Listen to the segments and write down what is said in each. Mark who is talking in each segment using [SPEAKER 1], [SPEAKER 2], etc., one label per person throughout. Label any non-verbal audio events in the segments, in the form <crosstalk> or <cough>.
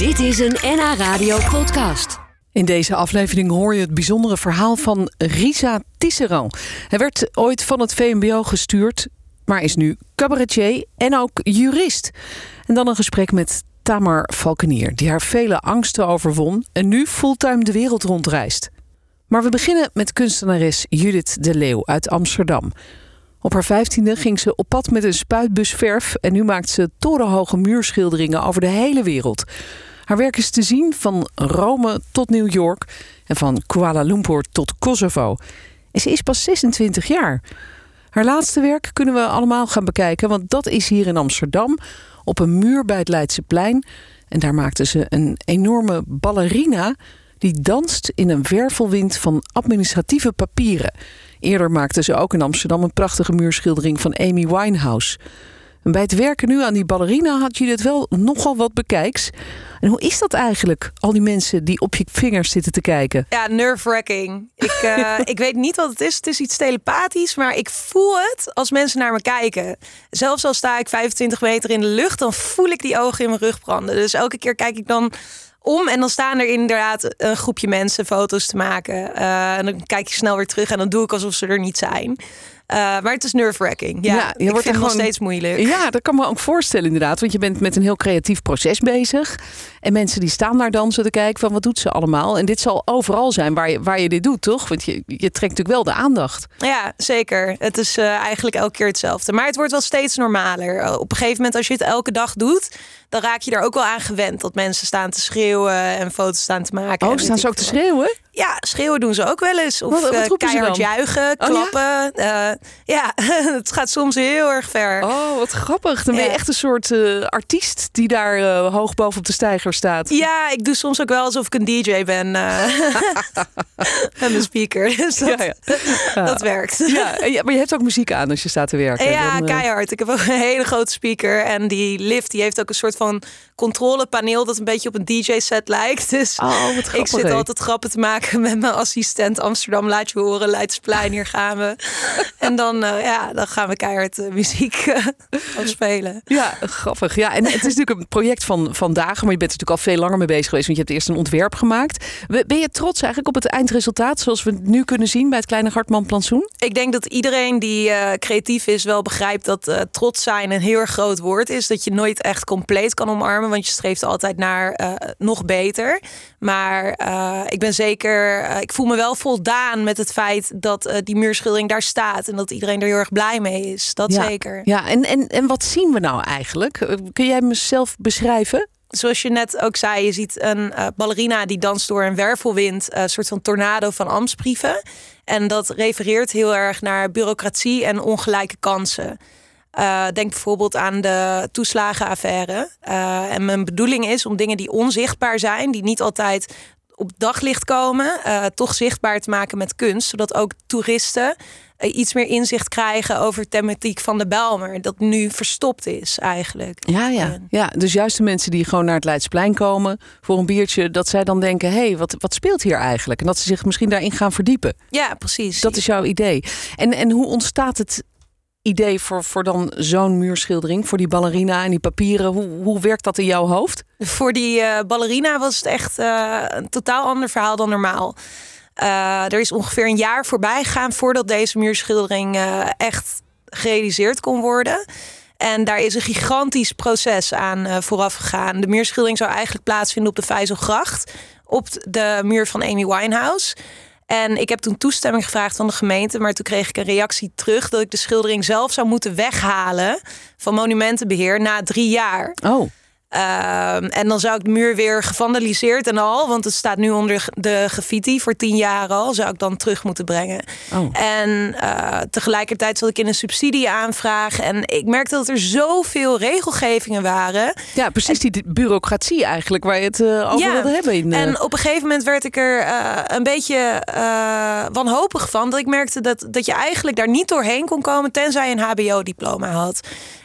[SPEAKER 1] Dit is een NH Radio podcast.
[SPEAKER 2] In deze aflevering hoor je het bijzondere verhaal van Risa Tisserand. Hij werd ooit van het VMBO gestuurd, maar is nu cabaretier en ook jurist. En dan een gesprek met Tamar Valkenier, die haar vele angsten overwon en nu fulltime de wereld rondreist. Maar we beginnen met kunstenares Judith de Leeuw uit Amsterdam. Op haar vijftiende ging ze op pad met een spuitbus verf en nu maakt ze torenhoge muurschilderingen over de hele wereld. Haar werk is te zien van Rome tot New York en van Kuala Lumpur tot Kosovo. En ze is pas 26 jaar. Haar laatste werk kunnen we allemaal gaan bekijken, want dat is hier in Amsterdam op een muur bij het Leidseplein. En daar maakte ze een enorme ballerina die danst in een wervelwind van administratieve papieren. Eerder maakte ze ook in Amsterdam een prachtige muurschildering van Amy Winehouse. En bij het werken nu aan die ballerina had je dit wel nogal wat bekijks. En hoe is dat eigenlijk, al die mensen die op je vingers zitten te kijken?
[SPEAKER 3] Ja, nerve-wracking. Ik, uh, <laughs> ik weet niet wat het is. Het is iets telepathisch, maar ik voel het als mensen naar me kijken. Zelfs al sta ik 25 meter in de lucht, dan voel ik die ogen in mijn rug branden. Dus elke keer kijk ik dan om en dan staan er inderdaad een groepje mensen foto's te maken. Uh, en dan kijk je snel weer terug en dan doe ik alsof ze er niet zijn. Uh, maar het is nerve-wracking. Ja, ja je wordt er gewoon steeds moeilijk.
[SPEAKER 2] Ja, dat kan me ook voorstellen inderdaad. Want je bent met een heel creatief proces bezig. En mensen die staan daar dan zo te kijken van wat doet ze allemaal. En dit zal overal zijn waar je, waar je dit doet, toch? Want je, je trekt natuurlijk wel de aandacht.
[SPEAKER 3] Ja, zeker. Het is uh, eigenlijk elke keer hetzelfde. Maar het wordt wel steeds normaler. Op een gegeven moment als je het elke dag doet... dan raak je er ook wel aan gewend. Dat mensen staan te schreeuwen en foto's staan te maken.
[SPEAKER 2] Oh, staan ze ook te schreeuwen?
[SPEAKER 3] Ja, schreeuwen doen ze ook wel eens. Of wat, wat uh, keihard juichen, klappen. Oh, ja, uh, ja <laughs> het gaat soms heel erg ver.
[SPEAKER 2] Oh, wat grappig. Dan ben je echt een soort uh, artiest die daar hoog boven op de staat.
[SPEAKER 3] Ja, ik doe soms ook wel alsof ik een DJ ben. <laughs> <laughs> en een speaker. Dus dat, ja, ja. dat werkt.
[SPEAKER 2] Ja, maar je hebt ook muziek aan als je staat te werken.
[SPEAKER 3] Ja, dan, keihard. Ik heb ook een hele grote speaker. En die lift die heeft ook een soort van controlepaneel dat een beetje op een DJ-set lijkt. Dus
[SPEAKER 2] oh,
[SPEAKER 3] ik zit altijd grappen te maken met mijn assistent Amsterdam. Laat je horen, Leidsplein, hier gaan we. <laughs> en dan, uh, ja, dan gaan we keihard muziek uh, spelen.
[SPEAKER 2] Ja, grappig. Ja, en het is natuurlijk een project van, van dagen, maar je bent natuurlijk al veel langer mee bezig geweest, want je hebt eerst een ontwerp gemaakt. Ben je trots eigenlijk op het eindresultaat zoals we het nu kunnen zien bij het Kleine Hartman Plantsoen?
[SPEAKER 3] Ik denk dat iedereen die creatief is wel begrijpt dat trots zijn een heel erg groot woord is. Dat je nooit echt compleet kan omarmen want je streeft altijd naar uh, nog beter. Maar ik ben zeker, ik voel me wel voldaan met het feit dat die muurschildering daar staat en dat iedereen er heel erg blij mee is. Dat
[SPEAKER 2] ja.
[SPEAKER 3] zeker.
[SPEAKER 2] Ja, en, en, en wat zien we nou eigenlijk? Kun jij mezelf beschrijven?
[SPEAKER 3] Zoals je net ook zei, je ziet een ballerina die danst door een wervelwind, een soort van tornado van ambtsbrieven. En dat refereert heel erg naar bureaucratie en ongelijke kansen. Uh, denk bijvoorbeeld aan de toeslagenaffaire. En mijn bedoeling is om dingen die onzichtbaar zijn, die niet altijd op daglicht komen, toch zichtbaar te maken met kunst. Zodat ook toeristen iets meer inzicht krijgen over thematiek van de Belmer. Dat nu verstopt is eigenlijk.
[SPEAKER 2] Ja, ja. ja, dus juist de mensen die gewoon naar het Leidsplein komen voor een biertje, dat zij dan denken: hé, hey, wat, wat speelt hier eigenlijk? En dat ze zich misschien daarin gaan verdiepen.
[SPEAKER 3] Ja, precies.
[SPEAKER 2] Dat is jouw idee. En, en hoe ontstaat het idee voor, voor dan zo'n muurschildering? Voor die ballerina en die papieren. Hoe, hoe werkt dat in jouw hoofd?
[SPEAKER 3] Voor die uh, ballerina was het echt uh, een totaal ander verhaal dan normaal. Uh, er is ongeveer een jaar voorbij gegaan voordat deze muurschildering echt gerealiseerd kon worden. En daar is een gigantisch proces aan vooraf gegaan. De muurschildering zou eigenlijk plaatsvinden op de Vijzelgracht. Op de muur van Amy Winehouse. En ik heb toen toestemming gevraagd van de gemeente, maar toen kreeg ik een reactie terug dat ik de schildering zelf zou moeten weghalen van monumentenbeheer na drie jaar.
[SPEAKER 2] Oh.
[SPEAKER 3] Um, en dan zou ik de muur weer gevandaliseerd en al, want het staat nu onder de graffiti voor tien jaar al, zou ik dan terug moeten brengen.
[SPEAKER 2] Oh.
[SPEAKER 3] En uh, tegelijkertijd zat ik in een subsidieaanvraag en ik merkte dat er zoveel regelgevingen waren.
[SPEAKER 2] Ja, precies die bureaucratie eigenlijk waar je het uh, over
[SPEAKER 3] ja,
[SPEAKER 2] wilde hebben. In, uh...
[SPEAKER 3] En op een gegeven moment werd ik er een beetje wanhopig van, dat ik merkte dat, dat je eigenlijk daar niet doorheen kon komen tenzij je een HBO-diploma had.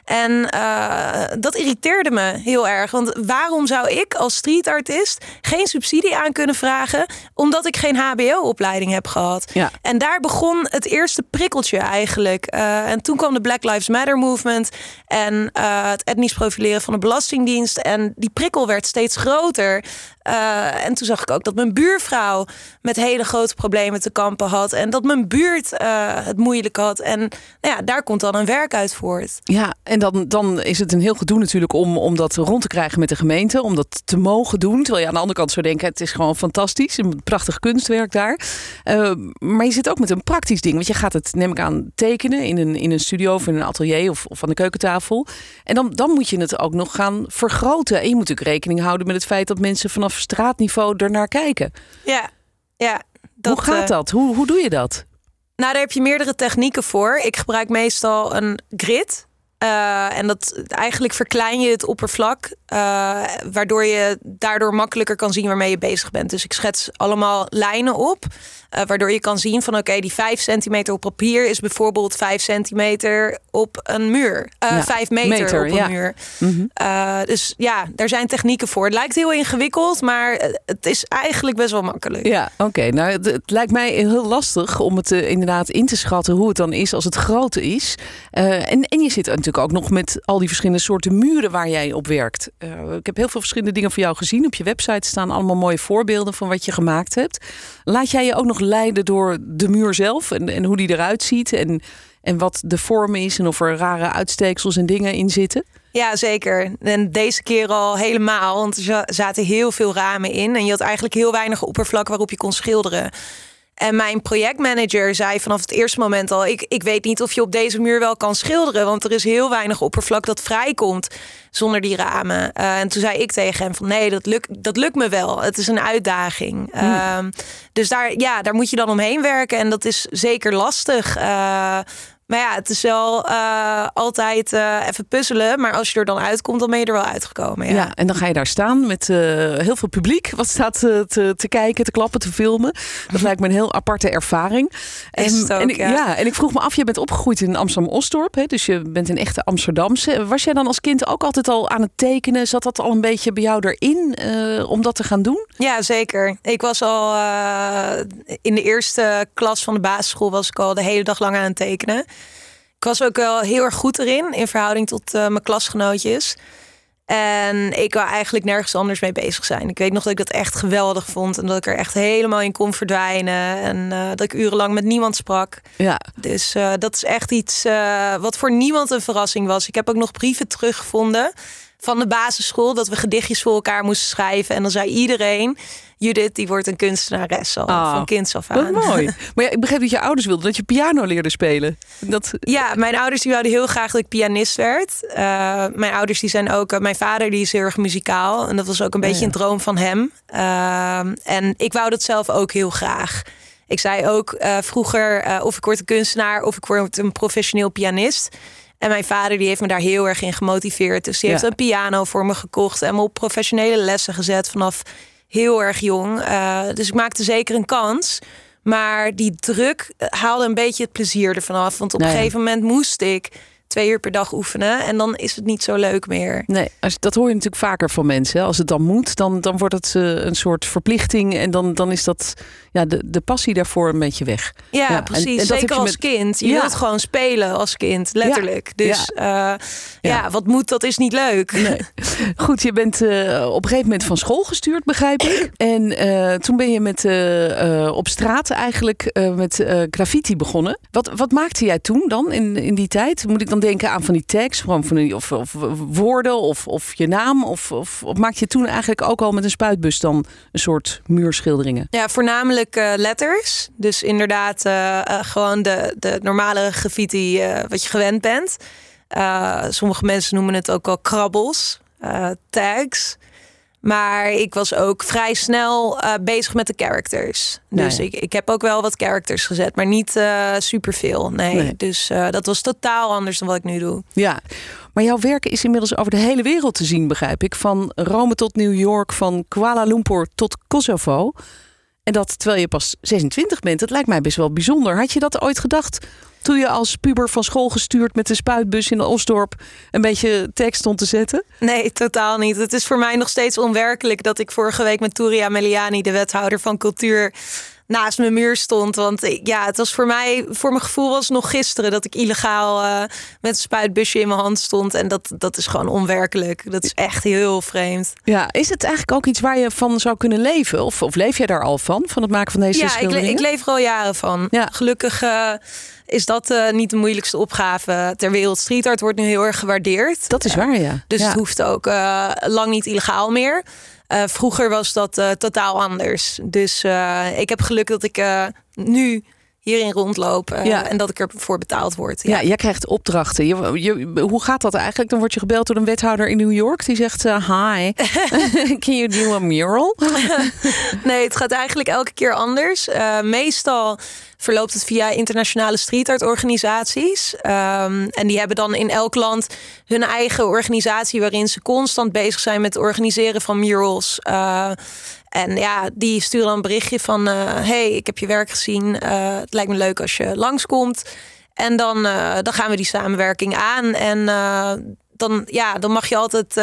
[SPEAKER 3] En uh, dat irriteerde me heel erg. Want waarom zou ik als streetartist geen subsidie aan kunnen vragen, omdat ik geen HBO-opleiding heb gehad?
[SPEAKER 2] Ja.
[SPEAKER 3] En daar begon het eerste prikkeltje eigenlijk. Uh, en toen kwam de Black Lives Matter movement en uh, het etnisch profileren van de Belastingdienst. En die prikkel werd steeds groter. Uh, en toen zag ik ook dat mijn buurvrouw met hele grote problemen te kampen had. En dat mijn buurt uh, het moeilijk had. En nou ja, daar komt dan een werk uit voort.
[SPEAKER 2] Ja, en dan, dan is het een heel gedoe natuurlijk om, om dat rond te krijgen met de gemeente. Om dat te mogen doen. Terwijl je aan de andere kant zou denken, het is gewoon fantastisch. Een prachtig kunstwerk daar. Uh, maar je zit ook met een praktisch ding. Want je gaat het, neem ik aan, tekenen in een, in een studio of in een atelier of, of aan de keukentafel. En dan, dan moet je het ook nog gaan vergroten. En je moet natuurlijk rekening houden met het feit dat mensen vanaf straatniveau ernaar kijken.
[SPEAKER 3] Ja, ja.
[SPEAKER 2] Dat, hoe gaat dat? Hoe, hoe doe je dat?
[SPEAKER 3] Nou, daar heb je meerdere technieken voor. Ik gebruik meestal een grid. Uh, en dat eigenlijk verklein je het oppervlak, uh, waardoor je daardoor makkelijker kan zien waarmee je bezig bent. Dus ik schets allemaal lijnen op, uh, waardoor je kan zien van oké, okay, die 5 centimeter op papier is bijvoorbeeld 5 centimeter op een muur. Ja, 5 meter, meter, op een ja. muur. Mm -hmm. dus ja, daar zijn technieken voor. Het lijkt heel ingewikkeld, maar het is eigenlijk best wel makkelijk.
[SPEAKER 2] Ja, oké. Okay. Nou, het, het, lijkt mij heel lastig om het inderdaad in te schatten hoe het dan is als het groot is. en, en je zit natuurlijk ook nog met al die verschillende soorten muren waar jij op werkt. Uh, ik heb heel veel verschillende dingen van jou gezien. Op je website staan allemaal mooie voorbeelden van wat je gemaakt hebt. Laat jij je ook nog leiden door de muur zelf en, en hoe die eruit ziet en, en wat de vorm is en of er rare uitsteeksels en dingen in zitten?
[SPEAKER 3] Ja, zeker. En deze keer al helemaal, want er zaten heel veel ramen in en je had eigenlijk heel weinig oppervlak waarop je kon schilderen. En mijn projectmanager zei vanaf het eerste moment al: ik, ik weet niet of je op deze muur wel kan schilderen, want er is heel weinig oppervlak dat vrijkomt zonder die ramen. Uh, en toen zei ik tegen hem: van nee, dat lukt, dat lukt me wel. Het is een uitdaging. Hmm. Uh, dus daar, ja, daar moet je dan omheen werken en dat is zeker lastig. Uh, maar ja, het is wel uh, altijd uh, even puzzelen. Maar als je er dan uitkomt, dan ben je er wel uitgekomen. Ja,
[SPEAKER 2] ja en dan ga je daar staan met uh, heel veel publiek. Wat staat te, te kijken, te klappen, te filmen. Dat lijkt me een heel aparte ervaring.
[SPEAKER 3] En, ook,
[SPEAKER 2] en, ik,
[SPEAKER 3] ja.
[SPEAKER 2] ja. en ik vroeg me af, je bent opgegroeid in Amsterdam-Osdorp. Dus je bent een echte Amsterdamse. Was jij dan als kind ook altijd al aan het tekenen? Zat dat al een beetje bij jou erin om dat te gaan doen?
[SPEAKER 3] Ja, zeker. Ik was al in de eerste klas van de basisschool... was ik al de hele dag lang aan het tekenen. Ik was ook wel heel erg goed erin in verhouding tot uh, mijn klasgenootjes. En ik wou eigenlijk nergens anders mee bezig zijn. Ik weet nog dat ik dat echt geweldig vond. En dat ik er echt helemaal in kon verdwijnen. En uh, dat ik urenlang met niemand sprak.
[SPEAKER 2] Ja.
[SPEAKER 3] Dus uh, dat is echt iets wat voor niemand een verrassing was. Ik heb ook nog brieven teruggevonden van de basisschool. Dat we gedichtjes voor elkaar moesten schrijven. En dan zei iedereen... Judith, die wordt een kunstenares al
[SPEAKER 2] oh,
[SPEAKER 3] van kinds af aan.
[SPEAKER 2] Wat mooi. <laughs> Maar ja, ik begreep dat je ouders wilden dat je piano leerde spelen. Dat...
[SPEAKER 3] Ja, mijn ouders die wilden heel graag dat ik pianist werd. Uh, mijn ouders die zijn ook... Uh, mijn vader die is heel erg muzikaal. En dat was ook een beetje ja. een droom van hem. Uh, en ik wou dat zelf ook heel graag. Ik zei ook vroeger of ik word een kunstenaar... of ik word een professioneel pianist... En mijn vader die heeft me daar heel erg in gemotiveerd. Dus die heeft een piano voor me gekocht en me op professionele lessen gezet vanaf heel erg jong. Uh, dus ik maakte zeker een kans. Maar die druk haalde een beetje het plezier ervan af. Want op een gegeven moment moest ik twee uur per dag oefenen. En dan is het niet zo leuk meer.
[SPEAKER 2] Nee, als, dat hoor je natuurlijk vaker van mensen. Als het dan moet, dan, dan wordt het uh, een soort verplichting. En dan, dan is dat ja, de, de passie daarvoor een beetje weg.
[SPEAKER 3] Ja, ja precies. En, en Zeker als met... kind. Je ja. wilt gewoon spelen als kind, letterlijk. Ja. Dus ja. Uh, ja. wat moet, dat is niet leuk.
[SPEAKER 2] Nee. <laughs> Goed, je bent uh, op een gegeven moment van school gestuurd, begrijp ik. En toen ben je met, op straat eigenlijk met graffiti begonnen. Wat, wat maakte jij toen dan in, in die tijd? Moet ik dan denken aan van die tags, van die, of, of woorden of, of je naam? Of, of, maak je toen eigenlijk ook al met een spuitbus dan een soort muurschilderingen?
[SPEAKER 3] Ja, voornamelijk uh, letters. Dus inderdaad uh, uh, gewoon de, de normale graffiti wat je gewend bent. sommige mensen noemen het ook al krabbels, tags. Maar ik was ook vrij snel uh, bezig met de characters. Dus nee. ik, ik heb ook wel wat characters gezet, maar niet uh, superveel. Nee. nee. Dus uh, dat was totaal anders dan wat ik nu doe.
[SPEAKER 2] Ja, maar jouw werk is inmiddels over de hele wereld te zien, begrijp ik. Van Rome tot New York, van Kuala Lumpur tot Kosovo. En dat terwijl je pas 26 bent, dat lijkt mij best wel bijzonder. Had je dat ooit gedacht toen je als puber van school gestuurd met de spuitbus in Osdorp een beetje tekst stond te zetten?
[SPEAKER 3] Nee, totaal niet. Het is voor mij nog steeds onwerkelijk dat ik vorige week met Touria Meliani, de wethouder van cultuur, naast mijn muur stond. Want ja, het was voor mij, voor mijn gevoel was nog gisteren dat ik illegaal uh, met een spuitbusje in mijn hand stond. En dat, dat is gewoon onwerkelijk. Dat is echt heel vreemd.
[SPEAKER 2] Ja, is het eigenlijk ook iets waar je van zou kunnen leven? Of, of leef jij daar al van, van het maken van deze
[SPEAKER 3] ja,
[SPEAKER 2] schilderingen?
[SPEAKER 3] Ja, ik, ik, leef er al jaren van. Ja. Gelukkig uh, is dat uh, niet de moeilijkste opgave ter wereld. Street art wordt nu heel erg gewaardeerd.
[SPEAKER 2] Dat is waar, ja.
[SPEAKER 3] Dus
[SPEAKER 2] ja.
[SPEAKER 3] het hoeft ook lang niet illegaal meer. Uh, vroeger was dat totaal anders. Dus ik heb geluk dat ik nu hierin rondloop ja. en dat ik ervoor betaald word.
[SPEAKER 2] Ja, ja jij krijgt opdrachten. Je, je, hoe gaat dat eigenlijk? Dan word je gebeld door een wethouder in New York die zegt: Hi, <laughs> <laughs> can you do a mural? <laughs>
[SPEAKER 3] nee, het gaat eigenlijk elke keer anders. meestal verloopt het via internationale street art organisaties. Um, en die hebben dan in elk land hun eigen organisatie waarin ze constant bezig zijn met het organiseren van murals. Uh, en ja, die sturen dan een berichtje van: uh, hey, ik heb je werk gezien. Uh, het lijkt me leuk als je langskomt. En dan, dan gaan we die samenwerking aan. En dan, ja, dan mag je altijd,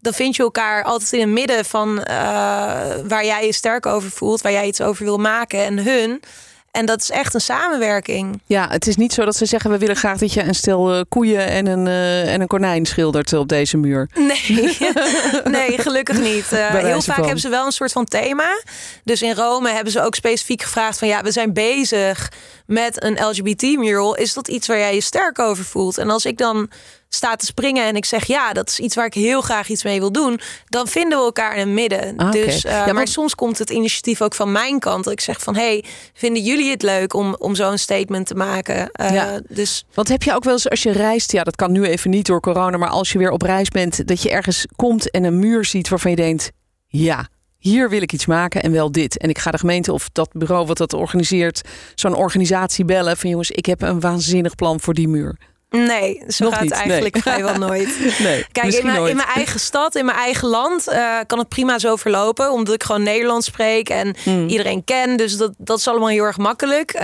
[SPEAKER 3] dan vind je elkaar altijd in het midden van waar jij je sterk over voelt, waar jij iets over wil maken en hun. En dat is echt een samenwerking.
[SPEAKER 2] Ja, het is niet zo dat ze zeggen: we willen graag dat je een stel uh, koeien en een, uh, en een konijn schildert op deze muur.
[SPEAKER 3] Nee, <laughs> nee gelukkig niet. Uh, heel vaak van. hebben ze wel een soort van thema. Dus in Rome hebben ze ook specifiek gevraagd: van ja, we zijn bezig met een LGBT-mural. Is dat iets waar jij je sterk over voelt? En als ik dan sta te springen en ik zeg ja, dat is iets waar ik heel graag iets mee wil doen, dan vinden we elkaar in het midden.
[SPEAKER 2] Ah, okay.
[SPEAKER 3] Dus, uh,
[SPEAKER 2] Ja,
[SPEAKER 3] maar...
[SPEAKER 2] maar-
[SPEAKER 3] soms komt het initiatief ook van mijn kant. Dat ik zeg van hey, vinden jullie het leuk om, om zo'n statement te maken? Uh,
[SPEAKER 2] Ja.
[SPEAKER 3] Dus
[SPEAKER 2] Want heb je ook wel eens als je reist, ja, dat kan nu even niet door corona, maar als je weer op reis bent, dat je ergens komt en een muur ziet waarvan je denkt: ja. Hier wil ik iets maken en wel dit. En ik ga de gemeente of dat bureau wat dat organiseert, zo'n organisatie bellen van jongens, ik heb een waanzinnig plan voor die muur.
[SPEAKER 3] Nee, zo
[SPEAKER 2] Nog
[SPEAKER 3] gaat
[SPEAKER 2] niet,
[SPEAKER 3] het eigenlijk
[SPEAKER 2] nee.
[SPEAKER 3] vrijwel <laughs> nooit.
[SPEAKER 2] Nee,
[SPEAKER 3] Kijk, in mijn,
[SPEAKER 2] nooit.
[SPEAKER 3] in mijn eigen stad, in mijn eigen land, eh, kan het prima zo verlopen. Omdat ik gewoon Nederlands spreek en
[SPEAKER 2] Hmm.
[SPEAKER 3] iedereen ken. Dus dat, dat is allemaal heel erg makkelijk. Eh,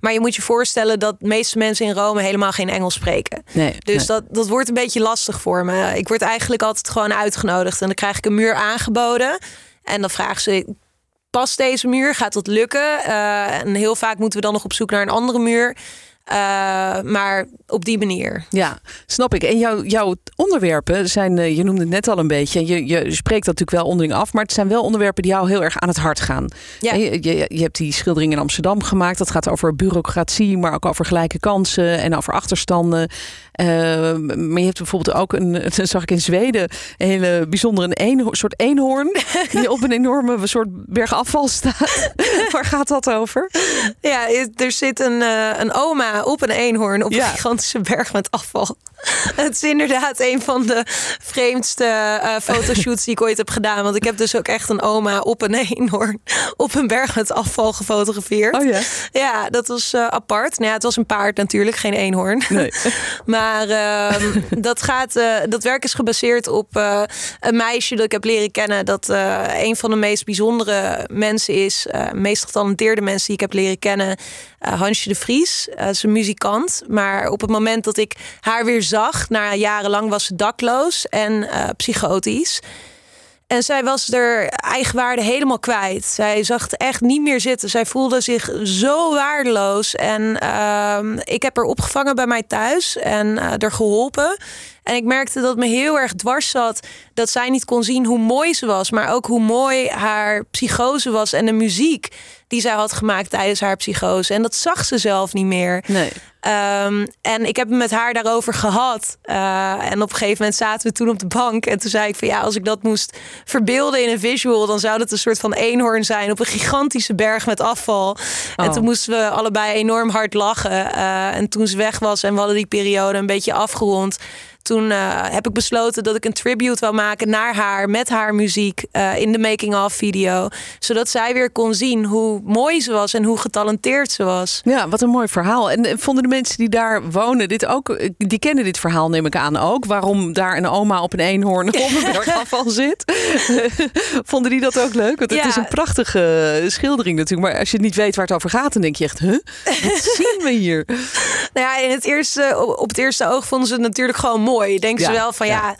[SPEAKER 3] maar je moet je voorstellen dat de meeste mensen in Rome helemaal geen Engels spreken.
[SPEAKER 2] Nee,
[SPEAKER 3] Dus
[SPEAKER 2] nee.
[SPEAKER 3] dat, dat wordt een beetje lastig voor me. Ik word eigenlijk altijd gewoon uitgenodigd. En dan krijg ik een muur aangeboden. En dan vragen ze, past deze muur? Gaat dat lukken? Eh, en heel vaak moeten we dan nog op zoek naar een andere muur. Eh, maar op die manier.
[SPEAKER 2] Ja, snap ik. En jouw, jouw onderwerpen zijn, eh, je noemde het net al een beetje, je, je spreekt dat natuurlijk wel onderling af, maar het zijn wel onderwerpen die jou heel erg aan het hart gaan.
[SPEAKER 3] Ja.
[SPEAKER 2] Je, je, je hebt die schildering in Amsterdam gemaakt. Dat gaat over bureaucratie, maar ook over gelijke kansen en over achterstanden. Eh, maar je hebt bijvoorbeeld ook een, <laughs> dat zag ik in Zweden, een hele bijzondere een eenho- soort eenhoorn die op een enorme soort berg afval staat. <laughs> Waar gaat dat over?
[SPEAKER 3] Ja, er zit een, een oma op een eenhoorn op
[SPEAKER 2] Ja.
[SPEAKER 3] een gigantische berg met afval. <laughs> Het is inderdaad een van de vreemdste eh, fotoshoots die ik ooit heb gedaan. Want ik heb dus ook echt een oma op een <laughs> eenhoorn op een berg met afval gefotografeerd.
[SPEAKER 2] Oh ja.
[SPEAKER 3] Ja, dat was eh, apart. Nou ja, het was een paard natuurlijk, geen eenhoorn.
[SPEAKER 2] Nee. <laughs>
[SPEAKER 3] Maar ehm, dat, gaat, eh, dat werk is gebaseerd op een meisje dat ik heb leren kennen. Dat een van de meest bijzondere mensen is. meest getalenteerde mensen die ik heb leren kennen. Hansje de Vries. Ze is een muzikant. Maar op het moment dat ik haar weer zag, na jarenlang was ze dakloos en eh, psychotisch. En zij was er eigenwaarde helemaal kwijt. Zij zag het echt niet meer zitten. Zij voelde zich zo waardeloos. En ehm, ik heb haar opgevangen bij mij thuis en eh er geholpen. En ik merkte dat me heel erg dwars zat dat zij niet kon zien hoe mooi ze was, maar ook hoe mooi haar psychose was en de muziek die zij had gemaakt tijdens haar psychose. En dat zag ze zelf niet meer.
[SPEAKER 2] Nee.
[SPEAKER 3] Ehm, en ik heb het met haar daarover gehad. Eh, en op een gegeven moment zaten we toen op de bank. En toen zei ik van ja, als ik dat moest verbeelden in een visual, dan zou dat een soort van eenhoorn zijn op een gigantische berg met afval. En
[SPEAKER 2] Oh.
[SPEAKER 3] toen moesten we allebei enorm hard lachen. Eh, en toen ze weg was en we hadden die periode een beetje afgerond. Toen eh, heb ik besloten dat ik een tribute wil maken naar haar met haar muziek eh, in de making-of video. Zodat zij weer kon zien hoe mooi ze was en hoe getalenteerd ze was.
[SPEAKER 2] Ja, wat een mooi verhaal. En eh, vonden de mensen die daar wonen dit ook, die kennen dit verhaal neem ik aan ook. Waarom daar een oma op een eenhoorn op een bergafval <laughs> zit. <laughs> vonden die dat ook leuk? Want het is een prachtige schildering natuurlijk. Maar als je niet weet waar het over gaat, dan denk je echt, huh? Wat <laughs> zien we hier?
[SPEAKER 3] Nou ja, in het eerste, op het eerste oog vonden ze het natuurlijk gewoon mooi. Denken ze wel van ja.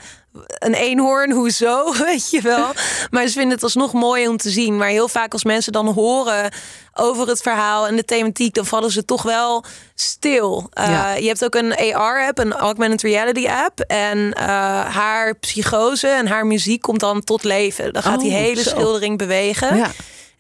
[SPEAKER 3] een eenhoorn, hoezo, <laughs> weet je wel. Maar ze vinden het alsnog mooi om te zien. Maar heel vaak als mensen dan horen over het verhaal en de thematiek, dan vallen ze toch wel stil. Uh, Je hebt ook een AR-app, een augmented reality app. En uh, haar psychose en haar muziek komt dan tot leven. Dan gaat die oh, hele schildering bewegen. Ja.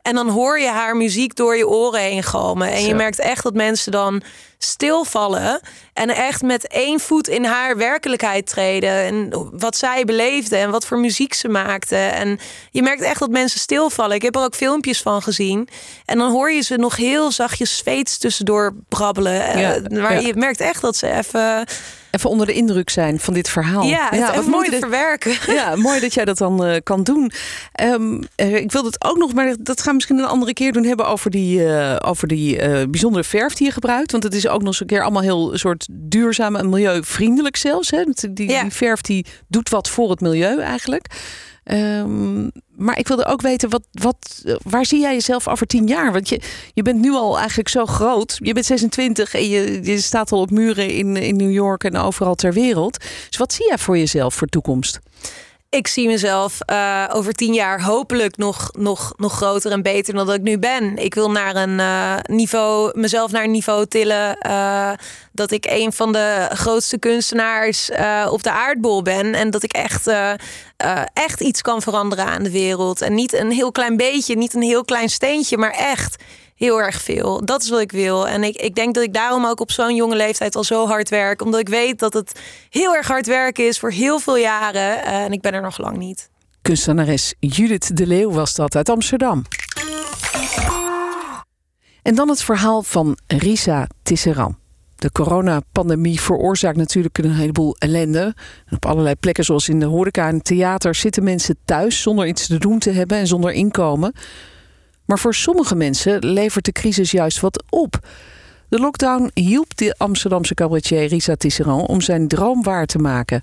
[SPEAKER 3] En dan hoor je haar muziek door je oren heen galmen. En je merkt echt dat mensen dan stilvallen. En echt met één voet in haar werkelijkheid treden. En wat zij beleefde en wat voor muziek ze maakte. En je merkt echt dat mensen stilvallen. Ik heb er ook filmpjes van gezien. En dan hoor je ze nog heel zachtjes Zweeds tussendoor brabbelen. Ja, maar je merkt echt dat ze even
[SPEAKER 2] even onder de indruk zijn van dit verhaal.
[SPEAKER 3] Ja, ja wat mooi te verwerken. <laughs>
[SPEAKER 2] Ja, mooi dat jij dat dan uh, kan doen. Um, ik wil het ook nog, maar dat gaan we misschien een andere keer doen, hebben over die, uh, over die bijzondere verf die je gebruikt. Want het is ook nog eens een keer allemaal heel soort duurzaam en milieuvriendelijk zelfs. Hè? Die, die, die verf die doet wat voor het milieu eigenlijk. Um, maar ik wilde ook weten, wat, wat, waar zie jij jezelf over tien jaar? Want je, je bent nu al eigenlijk zo groot. Je bent 26 en je, je staat al op muren in, in New York en overal ter wereld. Dus wat zie jij voor jezelf voor toekomst?
[SPEAKER 3] Ik zie mezelf uh, over tien jaar hopelijk nog, nog, nog groter en beter dan dat ik nu ben. Ik wil naar een uh, niveau, mezelf naar een niveau tillen uh, dat ik een van de grootste kunstenaars op de aardbol ben. En dat ik echt, echt iets kan veranderen aan de wereld. En niet een heel klein beetje, niet een heel klein steentje, maar echt heel erg veel. Dat is wat ik wil. En ik, ik denk dat ik daarom ook op zo'n jonge leeftijd al zo hard werk. Omdat ik weet dat het heel erg hard werken is voor heel veel jaren. Uh, en ik ben er nog lang niet.
[SPEAKER 2] Kunstenares Judith de Leeuw was dat uit Amsterdam. En dan het verhaal van Risa Tisseran. De coronapandemie veroorzaakt natuurlijk een heleboel ellende. op allerlei plekken, zoals in de horeca en theater, zitten mensen thuis zonder iets te doen te hebben en zonder inkomen. Maar voor sommige mensen levert de crisis juist wat op. De lockdown hielp de Amsterdamse cabaretier Risa Tisserand om zijn droom waar te maken.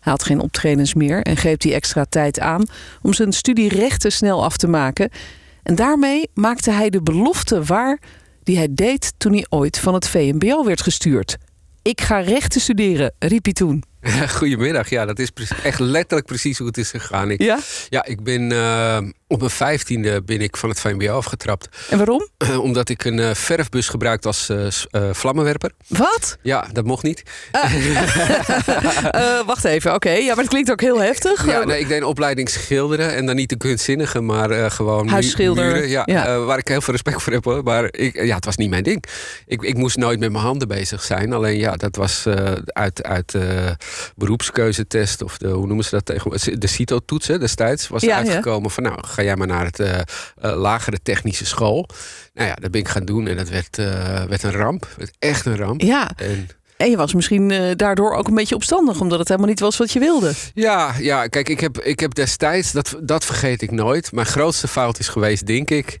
[SPEAKER 2] Hij had geen optredens meer en greep die extra tijd aan om zijn studie rechten snel af te maken. En daarmee maakte hij de belofte waar die hij deed toen hij ooit van het VMBO werd gestuurd. Ik ga rechten studeren, riep hij toen. <laughs>
[SPEAKER 4] Goedemiddag, ja, dat is echt letterlijk precies hoe het is gegaan. Ik,
[SPEAKER 2] ja?
[SPEAKER 4] Ja, ik ben uh, op mijn vijftiende ben ik van het VMBO afgetrapt.
[SPEAKER 2] En waarom?
[SPEAKER 4] Uh, omdat ik een uh, verfbus gebruikte als vlammenwerper.
[SPEAKER 2] Wat?
[SPEAKER 4] Ja, dat mocht niet. <laughs>
[SPEAKER 2] wacht even, oké. Ja, maar het klinkt ook heel heftig.
[SPEAKER 4] Ja, nee, ik deed een opleiding schilderen. En dan niet de kunstzinnige, maar gewoon
[SPEAKER 2] Huisschilder.
[SPEAKER 4] Muren, ja,
[SPEAKER 2] ja.
[SPEAKER 4] waar ik heel veel respect voor heb. Hoor. Maar ik, ja, het was niet mijn ding. Ik, ik moest nooit met mijn handen bezig zijn. Alleen ja, dat was uit... uit beroepskeuzetest of de, hoe noemen ze dat tegen de CITO-toetsen destijds was ja, uitgekomen van nou ga jij maar naar het uh, uh, lagere technische school. Nou ja, dat ben ik gaan doen en dat werd, uh, werd een ramp. Werd echt een ramp.
[SPEAKER 2] Ja. En, en je was misschien daardoor ook een beetje opstandig, omdat het helemaal niet was wat je wilde.
[SPEAKER 4] Ja, ja kijk, ik heb, ik heb destijds, dat, dat vergeet ik nooit. Mijn grootste fout is geweest, denk ik.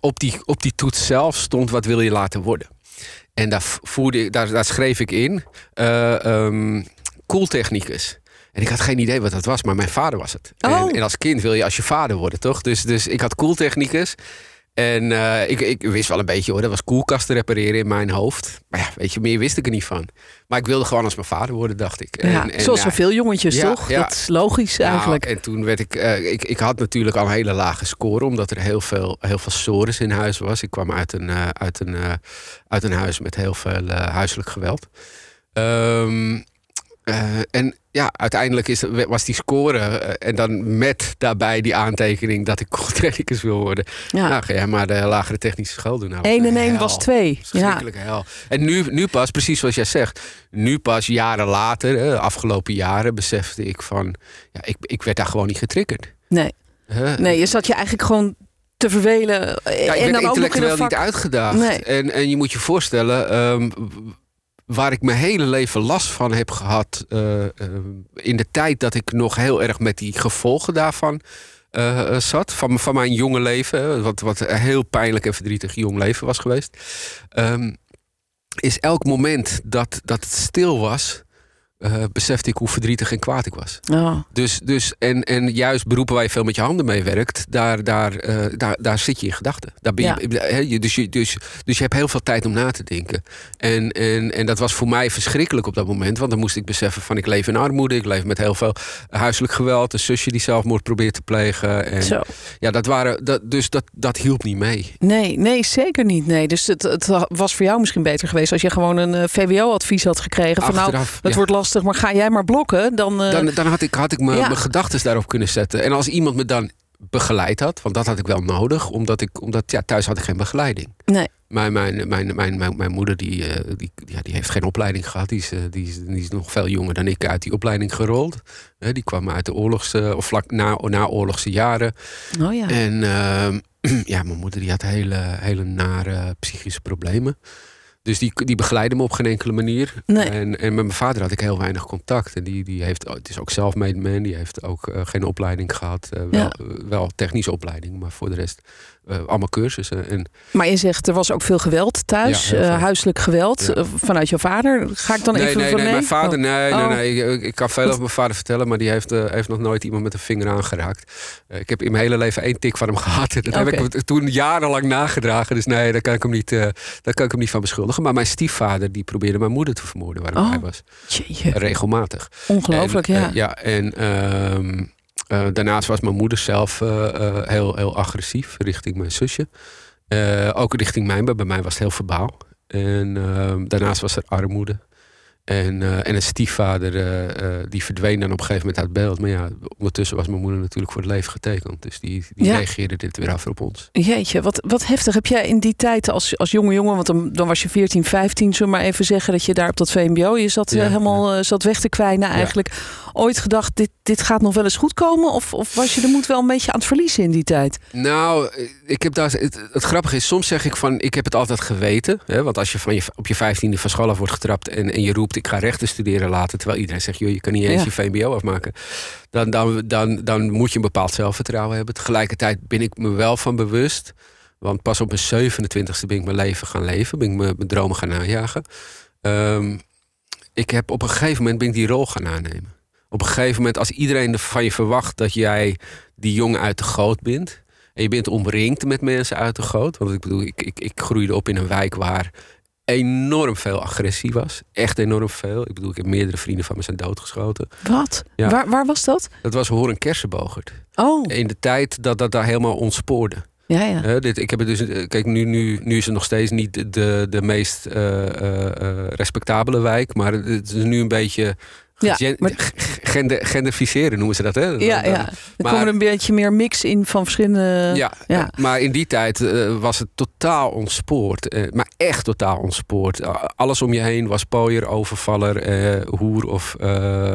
[SPEAKER 4] op, die, op die toets zelf stond: wat wil je laten worden? En daar, voerde, daar, daar schreef ik in. Uh, um, koeltechnicus. En ik had geen idee wat dat was, maar mijn vader was het. En,
[SPEAKER 2] oh.
[SPEAKER 4] en, als kind wil je als je vader worden, toch? Dus, dus ik had koeltechnicus. En uh, ik, ik wist wel een beetje hoor, dat was koelkasten repareren in mijn hoofd. Maar ja, weet je, meer wist ik er niet van. Maar ik wilde gewoon als mijn vader worden, dacht ik.
[SPEAKER 2] En, ja, en, zoals zoveel jongetjes, ja, toch? Dat is logisch eigenlijk.
[SPEAKER 4] En toen werd ik, uh, ik... Ik had natuurlijk al een hele lage score... omdat er heel veel, heel veel sores in huis was. Ik kwam uit een, uh, uit een, uit een huis met heel veel huiselijk geweld. Um, en ja, uiteindelijk is, was die score uh, en dan met daarbij die aantekening dat ik <laughs> technicus wil worden. Ja. Nou, ga jij maar de lagere technische school doen. Nou,
[SPEAKER 2] 1 en 1 was 2.
[SPEAKER 4] Verschrikkelijke ja. hel. En nu, nu pas, precies zoals jij zegt, nu pas jaren later, de afgelopen jaren, besefte ik van, ja, ik, ik werd daar gewoon niet getriggerd.
[SPEAKER 2] Nee. Nee, je zat je eigenlijk gewoon te vervelen.
[SPEAKER 4] Ja, ik
[SPEAKER 2] en
[SPEAKER 4] dan intellectueel ook niet uitgedaagd. Nee. En, en je moet je voorstellen, um, waar ik mijn hele leven last van heb gehad. eh, eh, in de tijd dat ik nog heel erg met die gevolgen daarvan eh, zat. Van, van mijn jonge leven. Wat, wat een heel pijnlijk en verdrietig jong leven was geweest. Ehm, is elk moment dat, dat het stil was. Eh, besefte ik hoe verdrietig en kwaad ik was.
[SPEAKER 2] Oh.
[SPEAKER 4] Dus, dus en, en juist beroepen waar je veel met je handen mee werkt, daar, daar, eh, daar, daar zit je in gedachten. Daar ben je, hè, je- dus, je, dus, dus je hebt heel veel tijd om na te denken. En, en, en dat was voor mij verschrikkelijk op dat moment. Want dan moest ik beseffen van ik leef in armoede. Ik leef met heel veel huiselijk geweld. Een zusje die zelfmoord probeert te plegen. En
[SPEAKER 2] Zo.
[SPEAKER 4] ja, dat waren, dat, dus dat, dat hielp niet mee.
[SPEAKER 2] Nee, nee, zeker niet. Nee. Dus het, het was voor jou misschien beter geweest als je gewoon een eh, VWO-advies had gekregen. Van nou, het
[SPEAKER 4] ja.
[SPEAKER 2] wordt lastig, maar ga jij maar blokken. Dan, eh,
[SPEAKER 4] Dan, dan had ik, had ik mijn
[SPEAKER 2] Ja.
[SPEAKER 4] gedachten daarop kunnen zetten. En als iemand me dan begeleid had, want dat had ik wel nodig, omdat, ik, omdat ja, thuis had ik geen begeleiding.
[SPEAKER 2] nee.
[SPEAKER 4] Mijn, mijn, mijn, mijn, mijn, mijn moeder die, eh, die, ja, die heeft geen opleiding gehad. Die is, eh, die, is, die is nog veel jonger dan ik uit die opleiding gerold. Die kwam uit de oorlogs, eh, of vlak na, na oorlogse jaren.
[SPEAKER 2] Oh ja.
[SPEAKER 4] En ehm, <clears throat> ja, mijn moeder die had hele, hele nare psychische problemen. Dus die, die begeleidde me op geen enkele manier.
[SPEAKER 2] Nee.
[SPEAKER 4] En, en met mijn vader had ik heel weinig contact. En die, die heeft, het is ook self-made man. Die heeft ook eh, geen opleiding gehad. Eh, wel,
[SPEAKER 2] Ja.
[SPEAKER 4] eh, wel technische opleiding, maar voor de rest eh, allemaal cursussen. En
[SPEAKER 2] Maar je zegt er was ook veel geweld thuis,
[SPEAKER 4] Ja,
[SPEAKER 2] eh, huiselijk geweld
[SPEAKER 4] Ja.
[SPEAKER 2] eh, vanuit jouw vader. Ga ik dan
[SPEAKER 4] nee,
[SPEAKER 2] even
[SPEAKER 4] nee,
[SPEAKER 2] van
[SPEAKER 4] nee, mijn vader,
[SPEAKER 2] Oh.
[SPEAKER 4] nee, nee,
[SPEAKER 2] Oh.
[SPEAKER 4] nee. Ik, ik kan veel over mijn vader vertellen, maar die heeft, heeft nog nooit iemand met een vinger aangeraakt. Ik heb in mijn hele leven één tik van hem <laughs> gehad. Dat heb ik toen jarenlang nagedragen. Dus nee, daar kan ik hem niet, daar kan ik hem niet van beschuldigen. Maar mijn stiefvader, die probeerde mijn moeder te vermoorden waar ik
[SPEAKER 2] Oh.
[SPEAKER 4] was.
[SPEAKER 2] Jeetje,
[SPEAKER 4] Regelmatig.
[SPEAKER 2] ongelooflijk,
[SPEAKER 4] En,
[SPEAKER 2] ja.
[SPEAKER 4] ja, en ehm, eh, daarnaast was mijn moeder zelf eh, eh, heel, heel agressief richting mijn zusje. Ook richting mij, bij mij was het heel verbaal. En ehm, daarnaast was er armoede. En, eh, en een stiefvader, eh, eh, die verdween dan op een gegeven moment uit beeld. Maar ja, ondertussen was mijn moeder natuurlijk voor het leven getekend. Dus die, die
[SPEAKER 2] Ja.
[SPEAKER 4] reageerde dit weer af op ons.
[SPEAKER 2] Jeetje, wat, wat heftig. Heb jij in die tijd als, als jonge jongen, want dan, dan was je 14, 15, zullen we maar even zeggen dat je daar op dat VMBO, je zat
[SPEAKER 4] Ja,
[SPEAKER 2] helemaal zat weg te kwijnen eigenlijk. Ooit gedacht, dit, dit gaat nog wel eens goed komen? Of, of was je de moed wel een beetje aan het verliezen in die tijd?
[SPEAKER 4] Nou, ik heb daar, het, het grappige is, soms zeg ik van, ik heb het altijd geweten. Hè, want als je, van je op je vijftiende van school af wordt getrapt en, en je roept, ik ga rechten studeren later, terwijl iedereen zegt, joh, je kan niet eens
[SPEAKER 2] Ja.
[SPEAKER 4] je VMBO afmaken. Dan, dan, dan, dan moet je een bepaald zelfvertrouwen hebben. Tegelijkertijd ben ik me wel van bewust, want pas op mijn 27e ben ik mijn leven gaan leven, ben ik mijn, mijn dromen gaan najagen. Ehm, ik heb op een gegeven moment ben ik die rol gaan aannemen. Op een gegeven moment, als iedereen van je verwacht dat jij die jongen uit de goot bent. En je bent omringd met mensen uit de goot. Want ik bedoel, ik, ik, ik groeide op in een wijk waar enorm veel agressie was. Echt enorm veel. Ik bedoel, ik heb meerdere vrienden van me zijn doodgeschoten.
[SPEAKER 2] Wat?
[SPEAKER 4] Ja.
[SPEAKER 2] Waar, waar was dat?
[SPEAKER 4] Dat was Horen Kersenbogert.
[SPEAKER 2] Oh,
[SPEAKER 4] In de tijd dat dat daar helemaal ontspoorde.
[SPEAKER 2] ja, ja.
[SPEAKER 4] Dit, ik heb het dus, eh, kijk, nu, nu, nu is het nog steeds niet de- de, de meest eh, eh, respectabele wijk. Maar het is nu een beetje
[SPEAKER 2] Ja, maar-
[SPEAKER 4] gender, genderficeren noemen ze dat. Hè?
[SPEAKER 2] Ja,
[SPEAKER 4] Dan-
[SPEAKER 2] ja. Er
[SPEAKER 4] maar-
[SPEAKER 2] komen een beetje meer mix in van verschillende...
[SPEAKER 4] Ja,
[SPEAKER 2] ja.
[SPEAKER 4] maar in die tijd eh, was het totaal ontspoord. eh, maar echt totaal ontspoord. Uh, alles om je heen was pooier, overvaller, eh, hoer of, eh,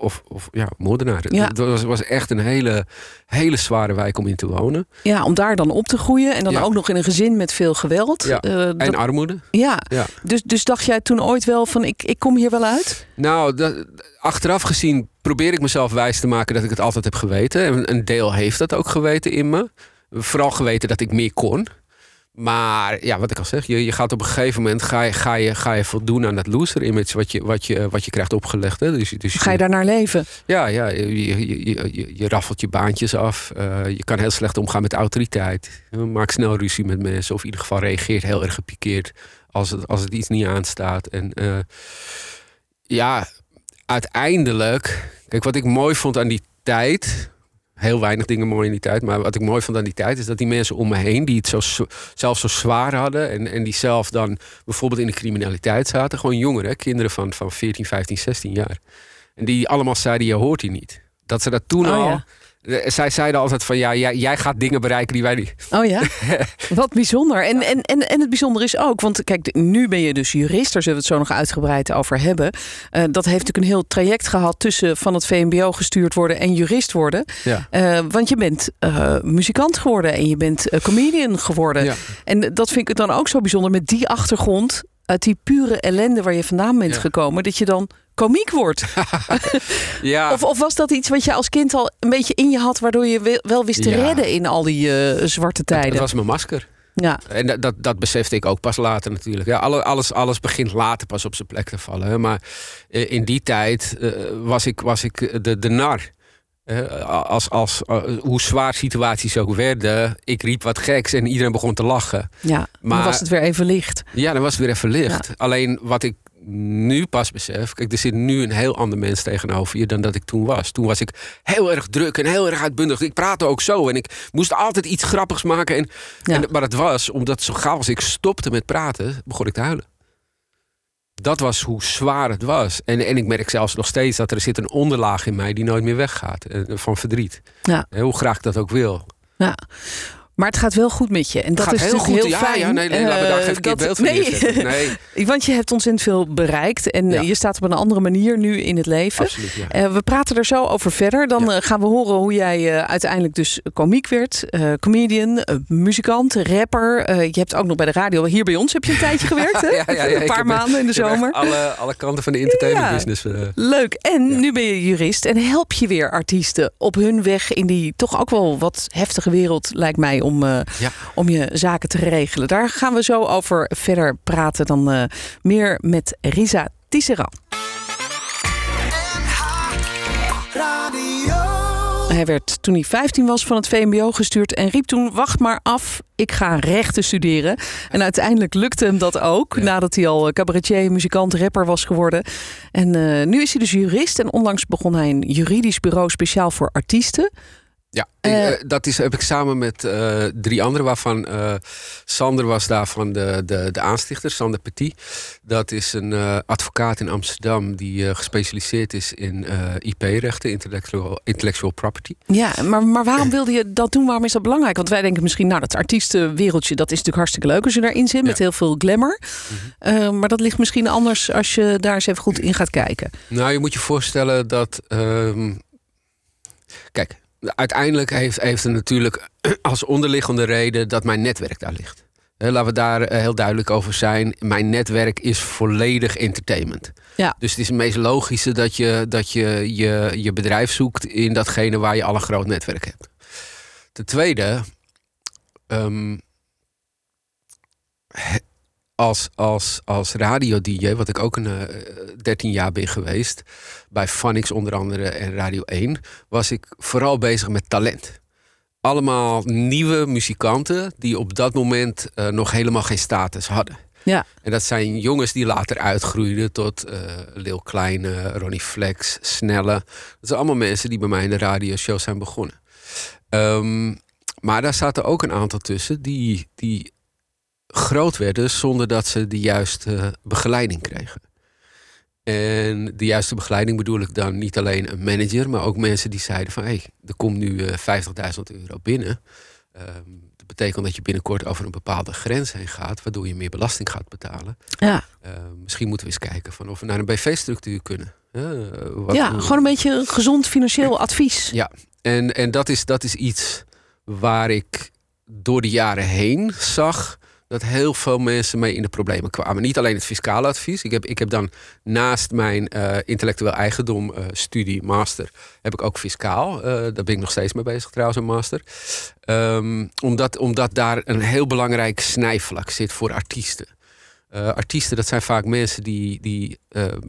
[SPEAKER 4] of, of ja, moordenaar.
[SPEAKER 2] Ja.
[SPEAKER 4] Het was, was echt een hele, hele zware wijk om in te wonen.
[SPEAKER 2] Ja, om daar dan op te groeien. En dan
[SPEAKER 4] Ja.
[SPEAKER 2] ook nog in een gezin met veel geweld.
[SPEAKER 4] Ja.
[SPEAKER 2] Eh, dat-
[SPEAKER 4] En armoede.
[SPEAKER 2] ja.
[SPEAKER 4] Ja.
[SPEAKER 2] Dus, dus dacht jij toen ooit wel van ik, ik kom hier wel uit?
[SPEAKER 4] Nou, dat, achteraf gezien probeer ik mezelf wijs te maken dat ik het altijd heb geweten. En een deel heeft dat ook geweten in me. Vooral geweten dat ik meer kon. Maar ja, wat ik al zeg, je, je gaat op een gegeven moment ga je, ga je, ga je voldoen aan dat loser image wat je, wat je, wat je krijgt opgelegd. Hè? Dus, dus
[SPEAKER 2] Ga je daar naar leven?
[SPEAKER 4] Ja, ja je, je, je, je, raffelt je baantjes af. Eh, je kan heel slecht omgaan met autoriteit. Je maakt snel ruzie met mensen. Of in ieder geval reageert heel erg gepikeerd als het, als het iets niet aanstaat. En eh, ja, uiteindelijk... Kijk, wat ik mooi vond aan die tijd... Heel weinig dingen mooi in die tijd. Maar wat ik mooi vond aan die tijd... is dat die mensen om me heen... die het zo, zelf zo zwaar hadden... En, en die zelf dan bijvoorbeeld in de criminaliteit zaten... gewoon jongeren, kinderen van, van 14, 15, 16 jaar... En die allemaal zeiden, je hoort hier niet. Dat ze dat toen
[SPEAKER 2] Oh,
[SPEAKER 4] al...
[SPEAKER 2] ja.
[SPEAKER 4] Eh, Zij zeiden altijd van, ja, jij, jij gaat dingen bereiken die wij niet...
[SPEAKER 2] Oh ja, <laughs> wat bijzonder. En, en, en, en het bijzondere is ook, want kijk, nu ben je dus jurist, daar zullen we het zo nog uitgebreid over hebben. Eh, dat heeft natuurlijk een heel traject gehad tussen van het VMBO gestuurd worden en jurist worden.
[SPEAKER 4] Ja.
[SPEAKER 2] Eh, want je bent muzikant geworden en je bent comedian geworden.
[SPEAKER 4] Ja.
[SPEAKER 2] En dat vind ik dan ook zo bijzonder met die achtergrond. Uit die pure ellende waar je vandaan bent
[SPEAKER 4] Ja.
[SPEAKER 2] gekomen, dat je dan komiek wordt? <laughs> <laughs>
[SPEAKER 4] Ja,
[SPEAKER 2] Of, of was dat iets wat je als kind al een beetje in je had, waardoor je wel- wist te
[SPEAKER 4] Ja.
[SPEAKER 2] redden in al die eh, zwarte tijden?
[SPEAKER 4] het was mijn masker.
[SPEAKER 2] Ja,
[SPEAKER 4] En dat, dat, dat besefte ik ook pas later natuurlijk. Ja, alle- alles, alles begint later pas op zijn plek te vallen. Hè. Maar eh, in die tijd eh, was ik, was ik de, de nar. Als, als, hoe zwaar situaties ook werden, ik riep wat geks en iedereen begon te lachen.
[SPEAKER 2] ja.
[SPEAKER 4] Maar
[SPEAKER 2] dan was het weer even licht.
[SPEAKER 4] Ja, dan was het weer even licht. Alleen wat ik nu pas besef, kijk, er zit nu een heel ander mens tegenover je dan dat ik toen was. Toen was ik heel erg druk en heel erg uitbundig. Ik praatte ook zo en ik moest altijd iets grappigs maken. En,
[SPEAKER 2] Ja.
[SPEAKER 4] en, maar het was, omdat zo gauw als ik stopte met praten, begon ik te huilen. Dat was hoe zwaar het was. En, en ik merk zelfs nog steeds dat er zit een onderlaag in mij die nooit meer weggaat. eh, Van verdriet.
[SPEAKER 2] Ja.
[SPEAKER 4] Hoe graag ik dat ook wil.
[SPEAKER 2] Ja. Maar het gaat wel goed met je. En dat
[SPEAKER 4] gaat
[SPEAKER 2] is
[SPEAKER 4] heel
[SPEAKER 2] natuurlijk
[SPEAKER 4] goed.
[SPEAKER 2] heel
[SPEAKER 4] ja,
[SPEAKER 2] fijn.
[SPEAKER 4] ja, nee, nee, we daar
[SPEAKER 2] eh,
[SPEAKER 4] geen verkeerd
[SPEAKER 2] dat-
[SPEAKER 4] beeld van
[SPEAKER 2] nee.
[SPEAKER 4] Nee, <laughs>
[SPEAKER 2] Want je hebt ontzettend veel bereikt. En
[SPEAKER 4] Ja.
[SPEAKER 2] je staat op een andere manier nu in het leven.
[SPEAKER 4] absoluut. Ja.
[SPEAKER 2] Eh, we praten er zo over verder. Dan
[SPEAKER 4] Ja.
[SPEAKER 2] eh, gaan we horen hoe jij uiteindelijk dus komiek werd. comedian, muzikant, rapper. Je hebt ook nog bij de radio. Hier bij ons heb je een tijdje gewerkt. Hè? <laughs>
[SPEAKER 4] Ja, ja, ja,
[SPEAKER 2] een paar maanden in de zomer.
[SPEAKER 4] Alle, alle kanten van de entertainment business.
[SPEAKER 2] Leuk. En nu ben je jurist en help je weer artiesten op hun weg in die toch ook wel wat heftige wereld, lijkt mij, om, eh,
[SPEAKER 4] Ja.
[SPEAKER 2] om je zaken te regelen. Daar gaan we zo over verder praten. Dan eh, meer met Risa Tisserand. Hij werd toen hij 15 was van het VMBO gestuurd en riep toen: Wacht maar af, ik ga rechten studeren. En uiteindelijk lukte hem dat ook,
[SPEAKER 4] Ja.
[SPEAKER 2] nadat hij al cabaretier, muzikant, rapper was geworden. En eh, nu is hij dus jurist en onlangs begon hij een juridisch bureau speciaal voor artiesten.
[SPEAKER 4] Ja,
[SPEAKER 2] Eh,
[SPEAKER 4] ik, eh, dat is, heb ik samen met eh, drie anderen, waarvan Sander was daarvan de, de, de aanstichter, Sander Petit. Dat is een advocaat in Amsterdam die gespecialiseerd is in IP-rechten, intellectual, intellectual property.
[SPEAKER 2] Ja, maar, maar waarom wilde je dat doen? Waarom is dat belangrijk? Want wij denken misschien, nou, dat artiestenwereldje, dat is natuurlijk hartstikke leuk als je daarin zit, met heel veel glamour. Eh, maar dat ligt misschien anders als je daar eens even goed in gaat kijken.
[SPEAKER 4] Nou, je moet je voorstellen dat. ehm, kijk, uiteindelijk heeft, heeft het natuurlijk <clears throat> als onderliggende reden dat mijn netwerk daar ligt. Laten we daar eh, heel duidelijk over zijn. Mijn netwerk is volledig entertainment.
[SPEAKER 2] Ja.
[SPEAKER 4] Dus het is het meest logische dat je dat je, je je bedrijf zoekt in datgene waar je al een groot netwerk hebt. Ten tweede, ehm, als, als, als radio-dj, wat ik ook een eh, 13 jaar ben geweest, bij Phonics onder andere en Radio 1, was ik vooral bezig met talent. Allemaal nieuwe muzikanten die op dat moment eh, nog helemaal geen status hadden.
[SPEAKER 2] Ja.
[SPEAKER 4] En dat zijn jongens die later uitgroeiden tot eh Lil Kleine, Ronnie Flex, Snelle. Dat zijn allemaal mensen die bij mij in de radioshow zijn begonnen. Ehm, maar daar zaten ook een aantal tussen die, die groot werden zonder dat ze de juiste begeleiding kregen. En de juiste begeleiding bedoel ik dan niet alleen een manager, maar ook mensen die zeiden van hé, hey, er komt nu eh 50.000 euro binnen. Ehm, dat betekent dat je binnenkort over een bepaalde grens heen gaat, waardoor je meer belasting gaat betalen.
[SPEAKER 2] Ja,
[SPEAKER 4] Eh, misschien moeten we eens kijken van of we naar een BV-structuur kunnen. Eh, wat-
[SPEAKER 2] ja gewoon een beetje een gezond financieel advies.
[SPEAKER 4] Ja, en, en dat, is, dat is iets waar ik door de jaren heen zag dat heel veel mensen mee in de problemen kwamen. Niet alleen het fiscale advies. Ik heb, ik heb dan naast mijn eh, intellectueel eigendom eh, studie, master, heb ik ook fiscaal. Eh, daar ben ik nog steeds mee bezig trouwens, een master. Ehm, omdat, omdat daar een heel belangrijk snijvlak zit voor artiesten. Artiesten, dat zijn vaak mensen die, die ehm,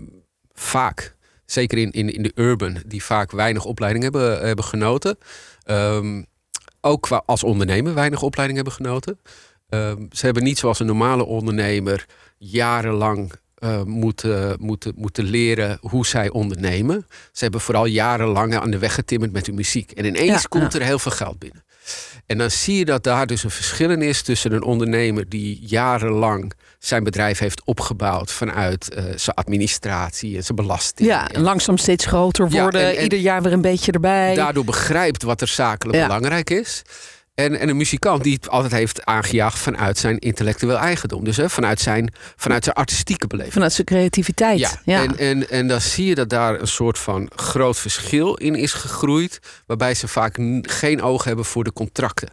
[SPEAKER 4] vaak, zeker in, in, in de urban, die vaak weinig opleiding hebben, hebben genoten. Ehm, ook qua, als ondernemer weinig opleiding hebben genoten. Ehm, ze hebben niet zoals een normale ondernemer jarenlang eh, moeten, moeten, moeten leren hoe zij ondernemen. Ze hebben vooral jarenlang aan de weg getimmerd met hun muziek. En ineens
[SPEAKER 2] Ja,
[SPEAKER 4] komt
[SPEAKER 2] ja.
[SPEAKER 4] er heel veel geld binnen. En dan zie je dat daar dus een verschil in is tussen een ondernemer die jarenlang zijn bedrijf heeft opgebouwd vanuit eh, zijn administratie en zijn belasting.
[SPEAKER 2] Ja,
[SPEAKER 4] En
[SPEAKER 2] langzaam steeds groter
[SPEAKER 4] Ja,
[SPEAKER 2] worden.
[SPEAKER 4] en- en-
[SPEAKER 2] ieder jaar weer een beetje erbij.
[SPEAKER 4] daardoor begrijpt wat er zakelijk belangrijk is. En, en een muzikant die het altijd heeft aangejaagd vanuit zijn intellectueel eigendom. Dus hè, vanuit, zijn, vanuit zijn artistieke beleving.
[SPEAKER 2] Vanuit zijn creativiteit.
[SPEAKER 4] Ja,
[SPEAKER 2] Ja.
[SPEAKER 4] En, en, en dan zie je dat daar een soort van groot verschil in is gegroeid. Waarbij ze vaak geen oog hebben voor de contracten.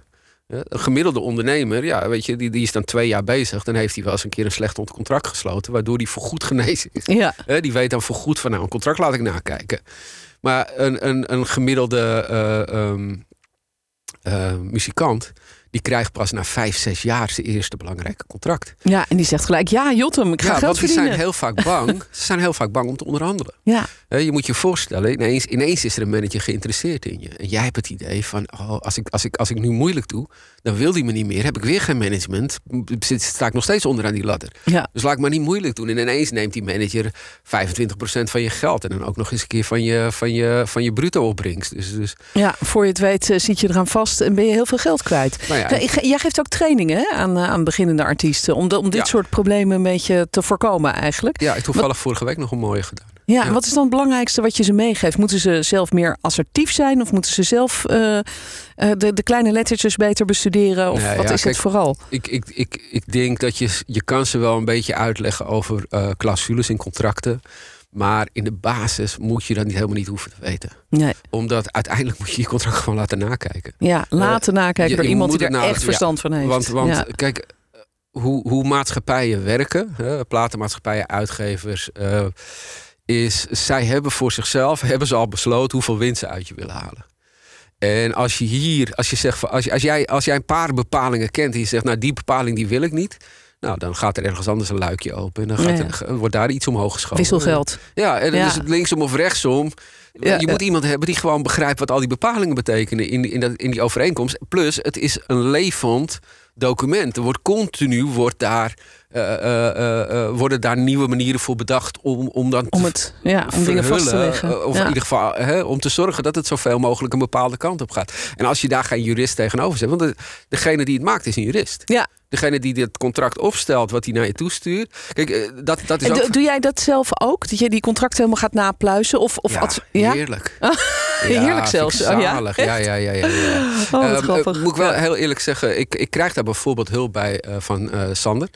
[SPEAKER 4] Een gemiddelde ondernemer, ja, weet je, die, die is dan twee jaar bezig. Dan heeft hij wel eens een keer een slecht contract gesloten, waardoor hij voorgoed genezen is.
[SPEAKER 2] Ja.
[SPEAKER 4] Die weet dan voorgoed van, nou, een contract laat ik nakijken. Maar een, een, een gemiddelde uh, um, uh, muzikant, die krijgt pas na vijf, zes jaar zijn eerste belangrijke contract.
[SPEAKER 2] Ja, en die zegt gelijk, ja Jotem, ik ga
[SPEAKER 4] ja,
[SPEAKER 2] geld
[SPEAKER 4] want
[SPEAKER 2] verdienen.
[SPEAKER 4] Ze zijn heel vaak bang. <laughs> ze zijn heel vaak bang om te onderhandelen.
[SPEAKER 2] Ja.
[SPEAKER 4] Je moet je voorstellen, ineens, ineens is er een manager geïnteresseerd in je. En jij hebt het idee van, oh, als, ik, als, ik, als ik nu moeilijk doe, dan wil die me niet meer. Heb ik weer geen management, zit, sta ik nog steeds onderaan die ladder.
[SPEAKER 2] Ja.
[SPEAKER 4] Dus laat ik maar niet moeilijk doen. En ineens neemt die manager 25% van je geld. En dan ook nog eens een keer van je, van je, van je bruto opbrengst. Dus, dus...
[SPEAKER 2] Ja, voor je het weet uh, zit je eraan vast en ben je heel veel geld kwijt.
[SPEAKER 4] Nou ja,
[SPEAKER 2] Jij geeft ook trainingen aan, uh, aan beginnende artiesten. Om, de, om dit
[SPEAKER 4] Ja.
[SPEAKER 2] soort problemen een beetje te voorkomen eigenlijk.
[SPEAKER 4] ja, ik heb toevallig vorige week nog een mooie gedaan.
[SPEAKER 2] Ja,
[SPEAKER 4] Ja.
[SPEAKER 2] en wat is dan het belangrijkste wat je ze meegeeft? Moeten ze zelf meer assertief zijn? Of moeten ze zelf eh, eh, de, de kleine lettertjes beter bestuderen? Of
[SPEAKER 4] Nee,
[SPEAKER 2] wat
[SPEAKER 4] ja,
[SPEAKER 2] is
[SPEAKER 4] kijk,
[SPEAKER 2] het vooral?
[SPEAKER 4] Ik, ik, ik, ik denk dat je, je kan ze wel een beetje uitleggen over eh clausules in contracten. Maar in de basis moet je dat niet helemaal niet hoeven te weten.
[SPEAKER 2] Nee.
[SPEAKER 4] Omdat uiteindelijk moet je je contract gewoon laten nakijken.
[SPEAKER 2] Ja, laten nakijken
[SPEAKER 4] Eh,
[SPEAKER 2] door
[SPEAKER 4] je
[SPEAKER 2] iemand die er
[SPEAKER 4] nou-
[SPEAKER 2] echt
[SPEAKER 4] ja,
[SPEAKER 2] verstand van heeft.
[SPEAKER 4] Want, want
[SPEAKER 2] ja.
[SPEAKER 4] kijk, eh, hoe, hoe maatschappijen werken, hè, platenmaatschappijen, uitgevers, eh, is zij hebben voor zichzelf <laughs> hebben ze al besloten hoeveel winst ze uit je willen halen. En als je hier, als je zegt, als, je, als, jij, als jij een paar bepalingen kent en je zegt, nou die bepaling die wil ik niet. Nou, dan gaat er ergens anders een luikje open. En dan gaat
[SPEAKER 2] Ja.
[SPEAKER 4] wordt daar iets omhoog geschoven.
[SPEAKER 2] Wisselgeld.
[SPEAKER 4] Ja, en dan
[SPEAKER 2] Ja.
[SPEAKER 4] is het linksom of rechtsom.
[SPEAKER 2] Ja,
[SPEAKER 4] je moet iemand hebben die gewoon begrijpt wat al die bepalingen betekenen in, die- in, dat, in die overeenkomst. Plus, het is een levend document. Er wordt continu wordt daar, eh, eh, eh, worden daar nieuwe manieren voor bedacht om, om dan
[SPEAKER 2] Om,
[SPEAKER 4] te
[SPEAKER 2] het, ja, om dingen vast te leggen.
[SPEAKER 4] Of
[SPEAKER 2] Ja.
[SPEAKER 4] in ieder geval hè, om te zorgen dat het zoveel mogelijk een bepaalde kant op gaat. En als je daar geen jurist tegenover zet, want de, degene die het maakt is een jurist.
[SPEAKER 2] Ja.
[SPEAKER 4] Degene die dit contract opstelt, wat hij naar je toestuurt. Kijk, dat, dat is
[SPEAKER 2] En
[SPEAKER 4] ook...
[SPEAKER 2] doe- jij dat zelf ook? Dat je die contracten helemaal gaat napluizen? Of, of
[SPEAKER 4] ja,
[SPEAKER 2] ja? <laughs>
[SPEAKER 4] heerlijk.
[SPEAKER 2] Zelfs. Oh, ja?
[SPEAKER 4] ja, ja, ja, ja, ja.
[SPEAKER 2] Oh, wat
[SPEAKER 4] Ehm,
[SPEAKER 2] grappig.
[SPEAKER 4] eh, moet ik wel heel eerlijk zeggen, ik, ik krijg daar bijvoorbeeld hulp bij eh, van eh, Sander.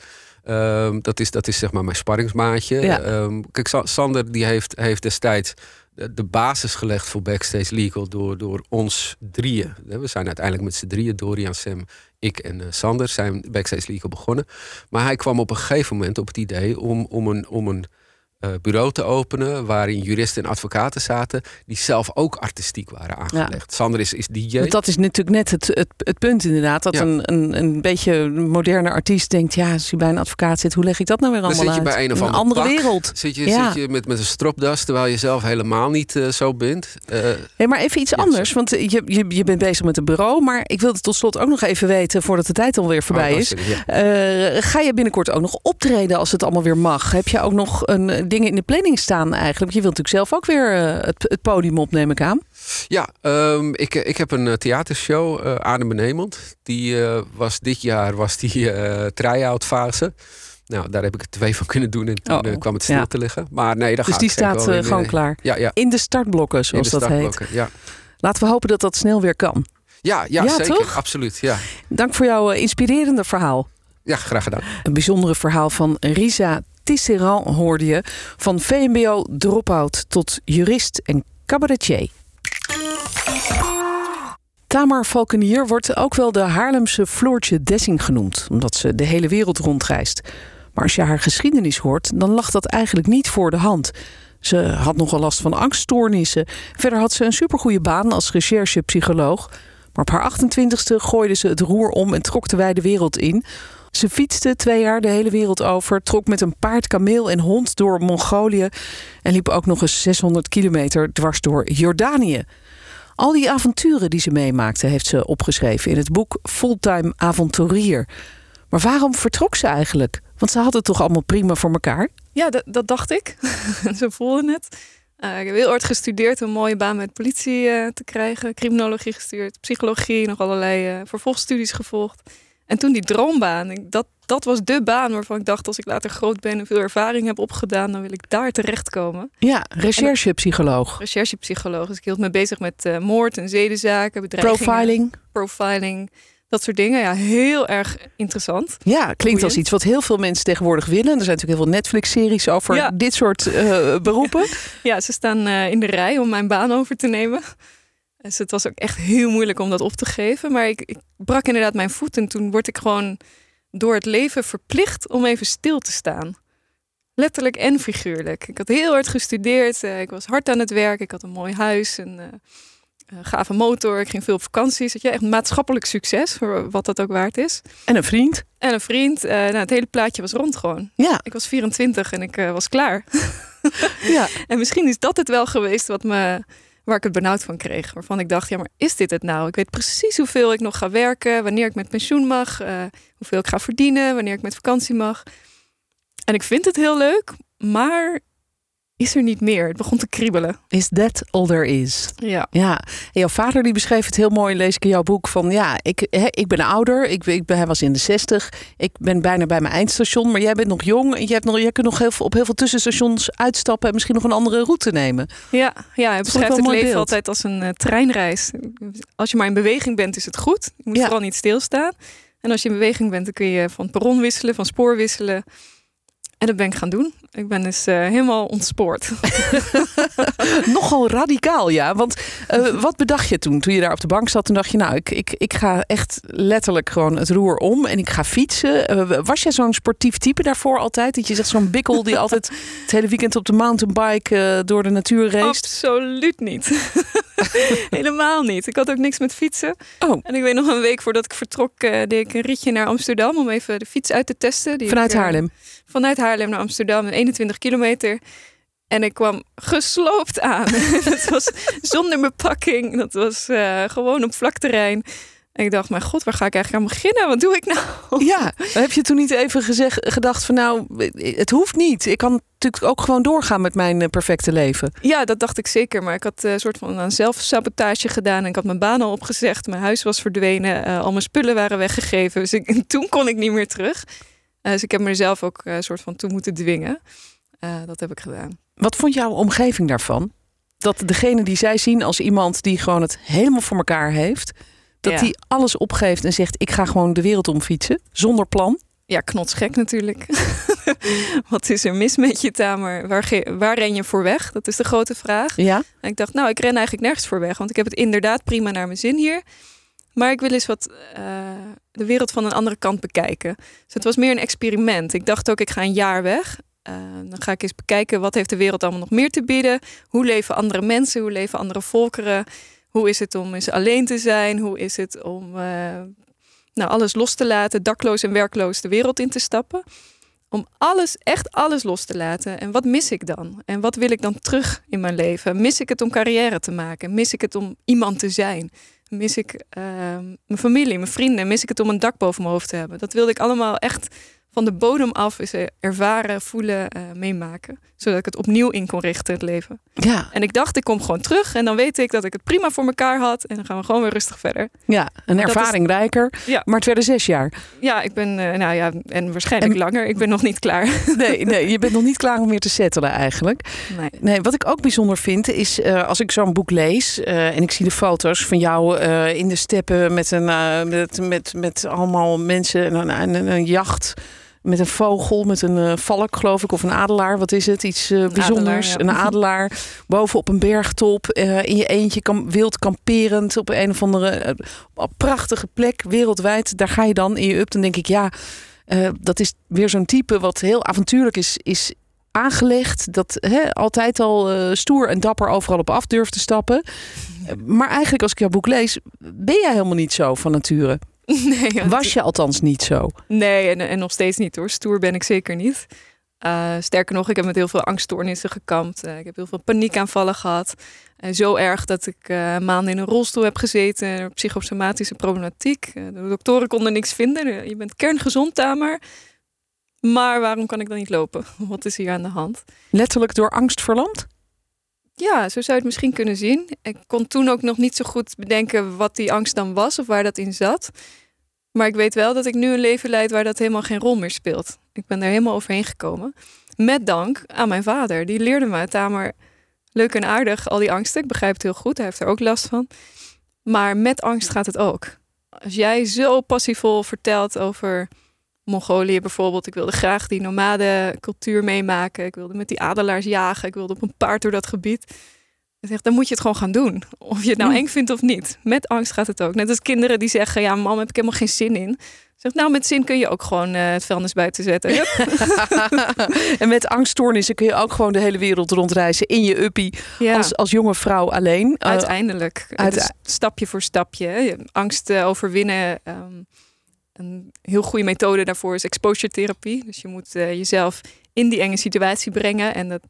[SPEAKER 4] Ehm, dat, is, dat is zeg maar mijn sparringsmaatje.
[SPEAKER 2] Ja.
[SPEAKER 4] Ehm, kijk, Sa- Sander die heeft, heeft destijds de, basis gelegd voor Backstage Legal door, door ons drieën. We zijn uiteindelijk met z'n drieën, Dorian, Sam, ik en Sander, zijn Backstage Legal begonnen. Maar hij kwam op een gegeven moment op het idee om, om een, om een bureau te openen waarin juristen en advocaten zaten die zelf ook artistiek waren aangelegd. Sander is, is DJ.
[SPEAKER 2] Want dat is natuurlijk net het, het, het punt inderdaad. Dat
[SPEAKER 4] Ja.
[SPEAKER 2] een, een, een beetje moderne artiest denkt... ja, als je bij een advocaat zit, hoe leg ik dat nou weer
[SPEAKER 4] Dan
[SPEAKER 2] allemaal
[SPEAKER 4] zit je
[SPEAKER 2] uit?
[SPEAKER 4] bij een of ander
[SPEAKER 2] andere
[SPEAKER 4] pak.
[SPEAKER 2] wereld.
[SPEAKER 4] Zit je,
[SPEAKER 2] Ja.
[SPEAKER 4] zit je met, met een stropdas terwijl je zelf helemaal niet eh, zo bent. Eh,
[SPEAKER 2] Hey, maar even iets anders, want je, je, je bent bezig met een bureau. Maar ik wilde tot slot ook nog even weten, voordat de tijd alweer voorbij
[SPEAKER 4] oh,
[SPEAKER 2] is. Eh, ga je binnenkort ook nog optreden als het allemaal weer mag? Heb je ook nog een, eh, dingen in de planning staan eigenlijk? Want je wilt natuurlijk zelf ook weer eh, het, het podium op, neem ik aan.
[SPEAKER 4] Ja, ehm, ik, ik heb een eh, theatershow, eh Adembenemend. Die eh, was dit jaar was die eh try-out fase. Nou, daar heb ik er twee van kunnen doen en toen
[SPEAKER 2] Oh,
[SPEAKER 4] eh, kwam het stil
[SPEAKER 2] ja.
[SPEAKER 4] te liggen. Maar nee, daar
[SPEAKER 2] Dus die staat eh,
[SPEAKER 4] in,
[SPEAKER 2] gewoon
[SPEAKER 4] eh,
[SPEAKER 2] klaar.
[SPEAKER 4] Ja, ja.
[SPEAKER 2] In de startblokken, zoals
[SPEAKER 4] de
[SPEAKER 2] dat heet.
[SPEAKER 4] Ja,
[SPEAKER 2] Laten we hopen dat dat snel weer kan.
[SPEAKER 4] ja, ja,
[SPEAKER 2] Ja,
[SPEAKER 4] zeker.
[SPEAKER 2] toch?
[SPEAKER 4] Absoluut. Ja.
[SPEAKER 2] Dank voor jouw eh, inspirerende verhaal.
[SPEAKER 4] ja, graag gedaan.
[SPEAKER 2] Een bijzondere verhaal van Risa Tisserand hoorde je. Van VMBO dropout tot jurist en cabaretier. Tamar Valkenier wordt ook wel de Haarlemse Floortje Dessing genoemd, omdat ze de hele wereld rondreist. Maar als je haar geschiedenis hoort, dan lag dat eigenlijk niet voor de hand. Ze had nogal last van angststoornissen. Verder had ze een supergoeie baan als recherchepsycholoog. Maar op haar 28ste gooide ze het roer om en trok de wijde wereld in. Ze fietste twee jaar de hele wereld over, trok met een paard, kameel en hond door Mongolië en liep ook nog eens 600 kilometer dwars door Jordanië. Al die avonturen die ze meemaakte heeft ze opgeschreven in het boek Fulltime Avonturier. Maar waarom vertrok ze eigenlijk? Want ze had het toch allemaal prima voor elkaar?
[SPEAKER 5] Ja, dat, dacht ik. <laughs> Ze voelden het. Eh, ik heb heel hard gestudeerd om een mooie baan met politie eh, te krijgen. Criminologie gestudeerd, psychologie, nog allerlei eh, vervolgstudies gevolgd. En toen die droombaan, dat, dat was de baan waarvan ik dacht... als ik later groot ben en veel ervaring heb opgedaan... dan wil ik daar terechtkomen.
[SPEAKER 2] Ja, recherchepsycholoog.
[SPEAKER 5] Recherchepsycholoog. Dus ik hield me bezig met eh, moord en zedenzaken, bedreigingen.
[SPEAKER 2] Profiling.
[SPEAKER 5] Profiling, dat soort dingen. Ja, heel erg interessant.
[SPEAKER 2] Ja, klinkt als iets wat heel veel mensen tegenwoordig willen. Er zijn natuurlijk heel veel Netflix-series over
[SPEAKER 5] Ja.
[SPEAKER 2] dit soort eh, beroepen. <laughs>
[SPEAKER 5] Ja, ze staan eh, in de rij om mijn baan over te nemen. Dus het was ook echt heel moeilijk om dat op te geven. Maar ik, ik brak inderdaad mijn voet. En toen word ik gewoon door het leven verplicht om even stil te staan. Letterlijk en figuurlijk. Ik had heel hard gestudeerd. eh, ik was hard aan het werk. Ik had een mooi huis. Een eh, gave motor. Ik ging veel op vakanties. Je, echt maatschappelijk succes. Wat dat ook waard is.
[SPEAKER 2] En een vriend.
[SPEAKER 5] En een vriend. eh, nou, het hele plaatje was rond gewoon.
[SPEAKER 2] Ja,
[SPEAKER 5] Ik was 24 en ik was klaar. <laughs>
[SPEAKER 2] ja. <laughs>
[SPEAKER 5] En misschien is dat het wel geweest wat me, waar ik het benauwd van kreeg. Waarvan ik dacht, ja, maar is dit het nou? Ik weet precies hoeveel ik nog ga werken, wanneer ik met pensioen mag, eh, hoeveel ik ga verdienen, wanneer ik met vakantie mag. En ik vind het heel leuk, maar is er niet meer? Het begon te kriebelen.
[SPEAKER 2] Is that all there is?
[SPEAKER 5] Ja,
[SPEAKER 2] Ja, en jouw vader die beschreef het heel mooi, lees ik in jouw boek, van ja, ik, ik ben ouder, ik, ik ben, hij was in de zestig, ik ben bijna bij mijn eindstation, maar jij bent nog jong en je, hebt nog, jij kunt nog heel veel, op heel veel tussenstations uitstappen en misschien nog een andere route nemen.
[SPEAKER 5] ja, ja hij beschrijft het leven
[SPEAKER 2] beeld.
[SPEAKER 5] altijd als een eh, treinreis. Als je maar in beweging bent, is het goed. Je moet
[SPEAKER 2] Ja.
[SPEAKER 5] vooral niet stilstaan. En als je in beweging bent, dan kun je van perron wisselen, van spoor wisselen. En dat ben ik gaan doen. Ik ben dus eh, helemaal ontspoord. <laughs>
[SPEAKER 2] Nogal radicaal, ja. Want eh, wat bedacht je toen, toen je daar op de bank zat? Toen dacht je, nou, ik, ik, ik ga echt letterlijk gewoon het roer om en ik ga fietsen. Eh, was jij zo'n sportief type daarvoor altijd? Dat je zegt zo'n bikkel die altijd het hele weekend op de mountainbike door de natuur race?
[SPEAKER 5] Absoluut niet. <laughs> Helemaal niet. Ik had ook niks met fietsen.
[SPEAKER 2] Oh,
[SPEAKER 5] En ik weet nog een week voordat ik vertrok, deed ik een ritje naar Amsterdam om even de fiets uit te testen. Die
[SPEAKER 2] vanuit
[SPEAKER 5] ik,
[SPEAKER 2] Haarlem.
[SPEAKER 5] Vanuit Haarlem naar Amsterdam, 21 kilometer. En ik kwam gesloopt aan. <laughs> dat was zonder bepakking. Dat was eh, gewoon op vlak terrein. En ik dacht, mijn god, waar ga ik eigenlijk aan beginnen? Wat doe ik nou?
[SPEAKER 2] Ja, heb je toen niet even gezegd, gedacht van nou, het hoeft niet. Ik kan natuurlijk ook gewoon doorgaan met mijn eh, perfecte leven.
[SPEAKER 5] Ja, dat dacht ik zeker. Maar ik had eh, een soort van aan zelfsabotage gedaan. En ik had mijn baan al opgezegd. Mijn huis was verdwenen. eh, al mijn spullen waren weggegeven. Dus ik, <laughs> toen kon ik niet meer terug. Eh, dus ik heb mezelf ook eh, een soort van toe moeten dwingen. Eh, dat heb ik gedaan.
[SPEAKER 2] Wat vond jouw omgeving daarvan? Dat degene die zij zien als iemand die gewoon het helemaal voor elkaar heeft, dat
[SPEAKER 5] Ja.
[SPEAKER 2] die alles opgeeft en zegt: Ik ga gewoon de wereld omfietsen zonder plan.
[SPEAKER 5] Ja, knotsgek natuurlijk. <laughs> Wat is er mis met je, Tamer? Waar, ren je voor weg? Dat is de grote vraag.
[SPEAKER 2] Ja,
[SPEAKER 5] En ik dacht, nou, ik ren eigenlijk nergens voor weg. Want ik heb het inderdaad prima naar mijn zin hier. Maar ik wil eens wat eh, de wereld van een andere kant bekijken. Dus het was meer een experiment. Ik dacht ook, ik ga een jaar weg. Eh, dan ga ik eens bekijken, wat heeft de wereld allemaal nog meer te bieden? Hoe leven andere mensen? Hoe leven andere volkeren? Hoe is het om eens alleen te zijn? Hoe is het om eh, nou, alles los te laten, dakloos en werkloos de wereld in te stappen? Om alles, echt alles los te laten. En wat mis ik dan? En wat wil ik dan terug in mijn leven? Mis ik het om carrière te maken? Mis ik het om iemand te zijn? Mis ik eh, mijn familie, mijn vrienden? Mis ik het om een dak boven mijn hoofd te hebben? Dat wilde ik allemaal echt van de bodem af eh, ervaren, voelen, eh, meemaken. Zodat ik het opnieuw in kon richten, het leven.
[SPEAKER 2] ja,
[SPEAKER 5] En ik dacht, ik kom gewoon terug. En dan weet ik dat ik het prima voor elkaar had. En dan gaan we gewoon weer rustig verder.
[SPEAKER 2] ja. Een
[SPEAKER 5] is-
[SPEAKER 2] ervaring rijker.
[SPEAKER 5] Ja.
[SPEAKER 2] Maar het werden zes jaar.
[SPEAKER 5] Ja, ik ben, eh, nou ja, en waarschijnlijk
[SPEAKER 2] En-
[SPEAKER 5] langer. Ik ben nog niet klaar. <laughs>
[SPEAKER 2] Nee, nee, je bent nog niet klaar om weer te settelen eigenlijk.
[SPEAKER 5] Nee.
[SPEAKER 2] Nee, wat ik ook bijzonder vind is eh, als ik zo'n boek lees en ik zie de foto's van jou in de steppen met, een, met, met, met allemaal mensen en een, een, een jacht. Met een vogel, met een eh, valk, geloof ik, of een adelaar. Wat is het? Iets eh, bijzonders.
[SPEAKER 5] ja.
[SPEAKER 2] Een adelaar. <laughs> Boven op een bergtop. eh, in je eentje kam, wild kamperend. Op een of andere eh, prachtige plek wereldwijd. Daar ga je dan in je up. Dan denk ik, ja, eh, dat is weer zo'n type wat heel avontuurlijk is, is aangelegd. Dat hè, altijd al eh, stoer en dapper overal op af durft te stappen. Eh, <laughs> Maar eigenlijk, als ik jouw boek lees, ben jij helemaal niet zo van nature. <laughs>
[SPEAKER 5] Nee, ja,
[SPEAKER 2] Was je althans niet zo?
[SPEAKER 5] Nee, en, en nog steeds niet hoor. Stoer ben ik zeker niet. Eh, sterker nog, ik heb met heel veel angststoornissen gekampt. Eh, ik heb heel veel paniekaanvallen gehad. Eh, zo erg dat ik maanden in een rolstoel heb gezeten. Psychosomatische problematiek. De doktoren konden niks vinden. Je bent kerngezond, Tamer. Maar waarom kan ik dan niet lopen? <laughs> Wat is hier aan de hand?
[SPEAKER 2] Letterlijk door angst verlamd?
[SPEAKER 5] Ja, zo zou je het misschien kunnen zien. Ik kon toen ook nog niet zo goed bedenken wat die angst dan was of waar dat in zat. Maar ik weet wel dat ik nu een leven leid waar dat helemaal geen rol meer speelt. Ik ben er helemaal overheen gekomen. Met dank aan mijn vader. Die leerde me, Tamer, leuk en aardig, al die angsten. Ik begrijp het heel goed, hij heeft er ook last van. Maar met angst gaat het ook. Als jij zo passievol vertelt over Mongolië bijvoorbeeld. Ik wilde graag die nomade cultuur meemaken. Ik wilde met die adelaars jagen. Ik wilde op een paard door dat gebied. Zegt, dan moet je het gewoon gaan doen. Of je het nou
[SPEAKER 2] Mm.
[SPEAKER 5] eng vindt of niet. Met angst gaat het ook. Net als kinderen die zeggen, ja, mam, heb ik helemaal geen zin in. Zegt, nou, met zin kun je ook gewoon eh, het vuilnis buiten zetten. <laughs>
[SPEAKER 2] En met angststoornissen kun je ook gewoon de hele wereld rondreizen in je uppie
[SPEAKER 5] Ja,
[SPEAKER 2] als, als jonge vrouw alleen. Eh,
[SPEAKER 5] uiteindelijk. Stapje voor stapje. Angst eh, overwinnen. ehm, een heel goede methode daarvoor is exposure therapie. Dus je moet eh, jezelf in die enge situatie brengen en dat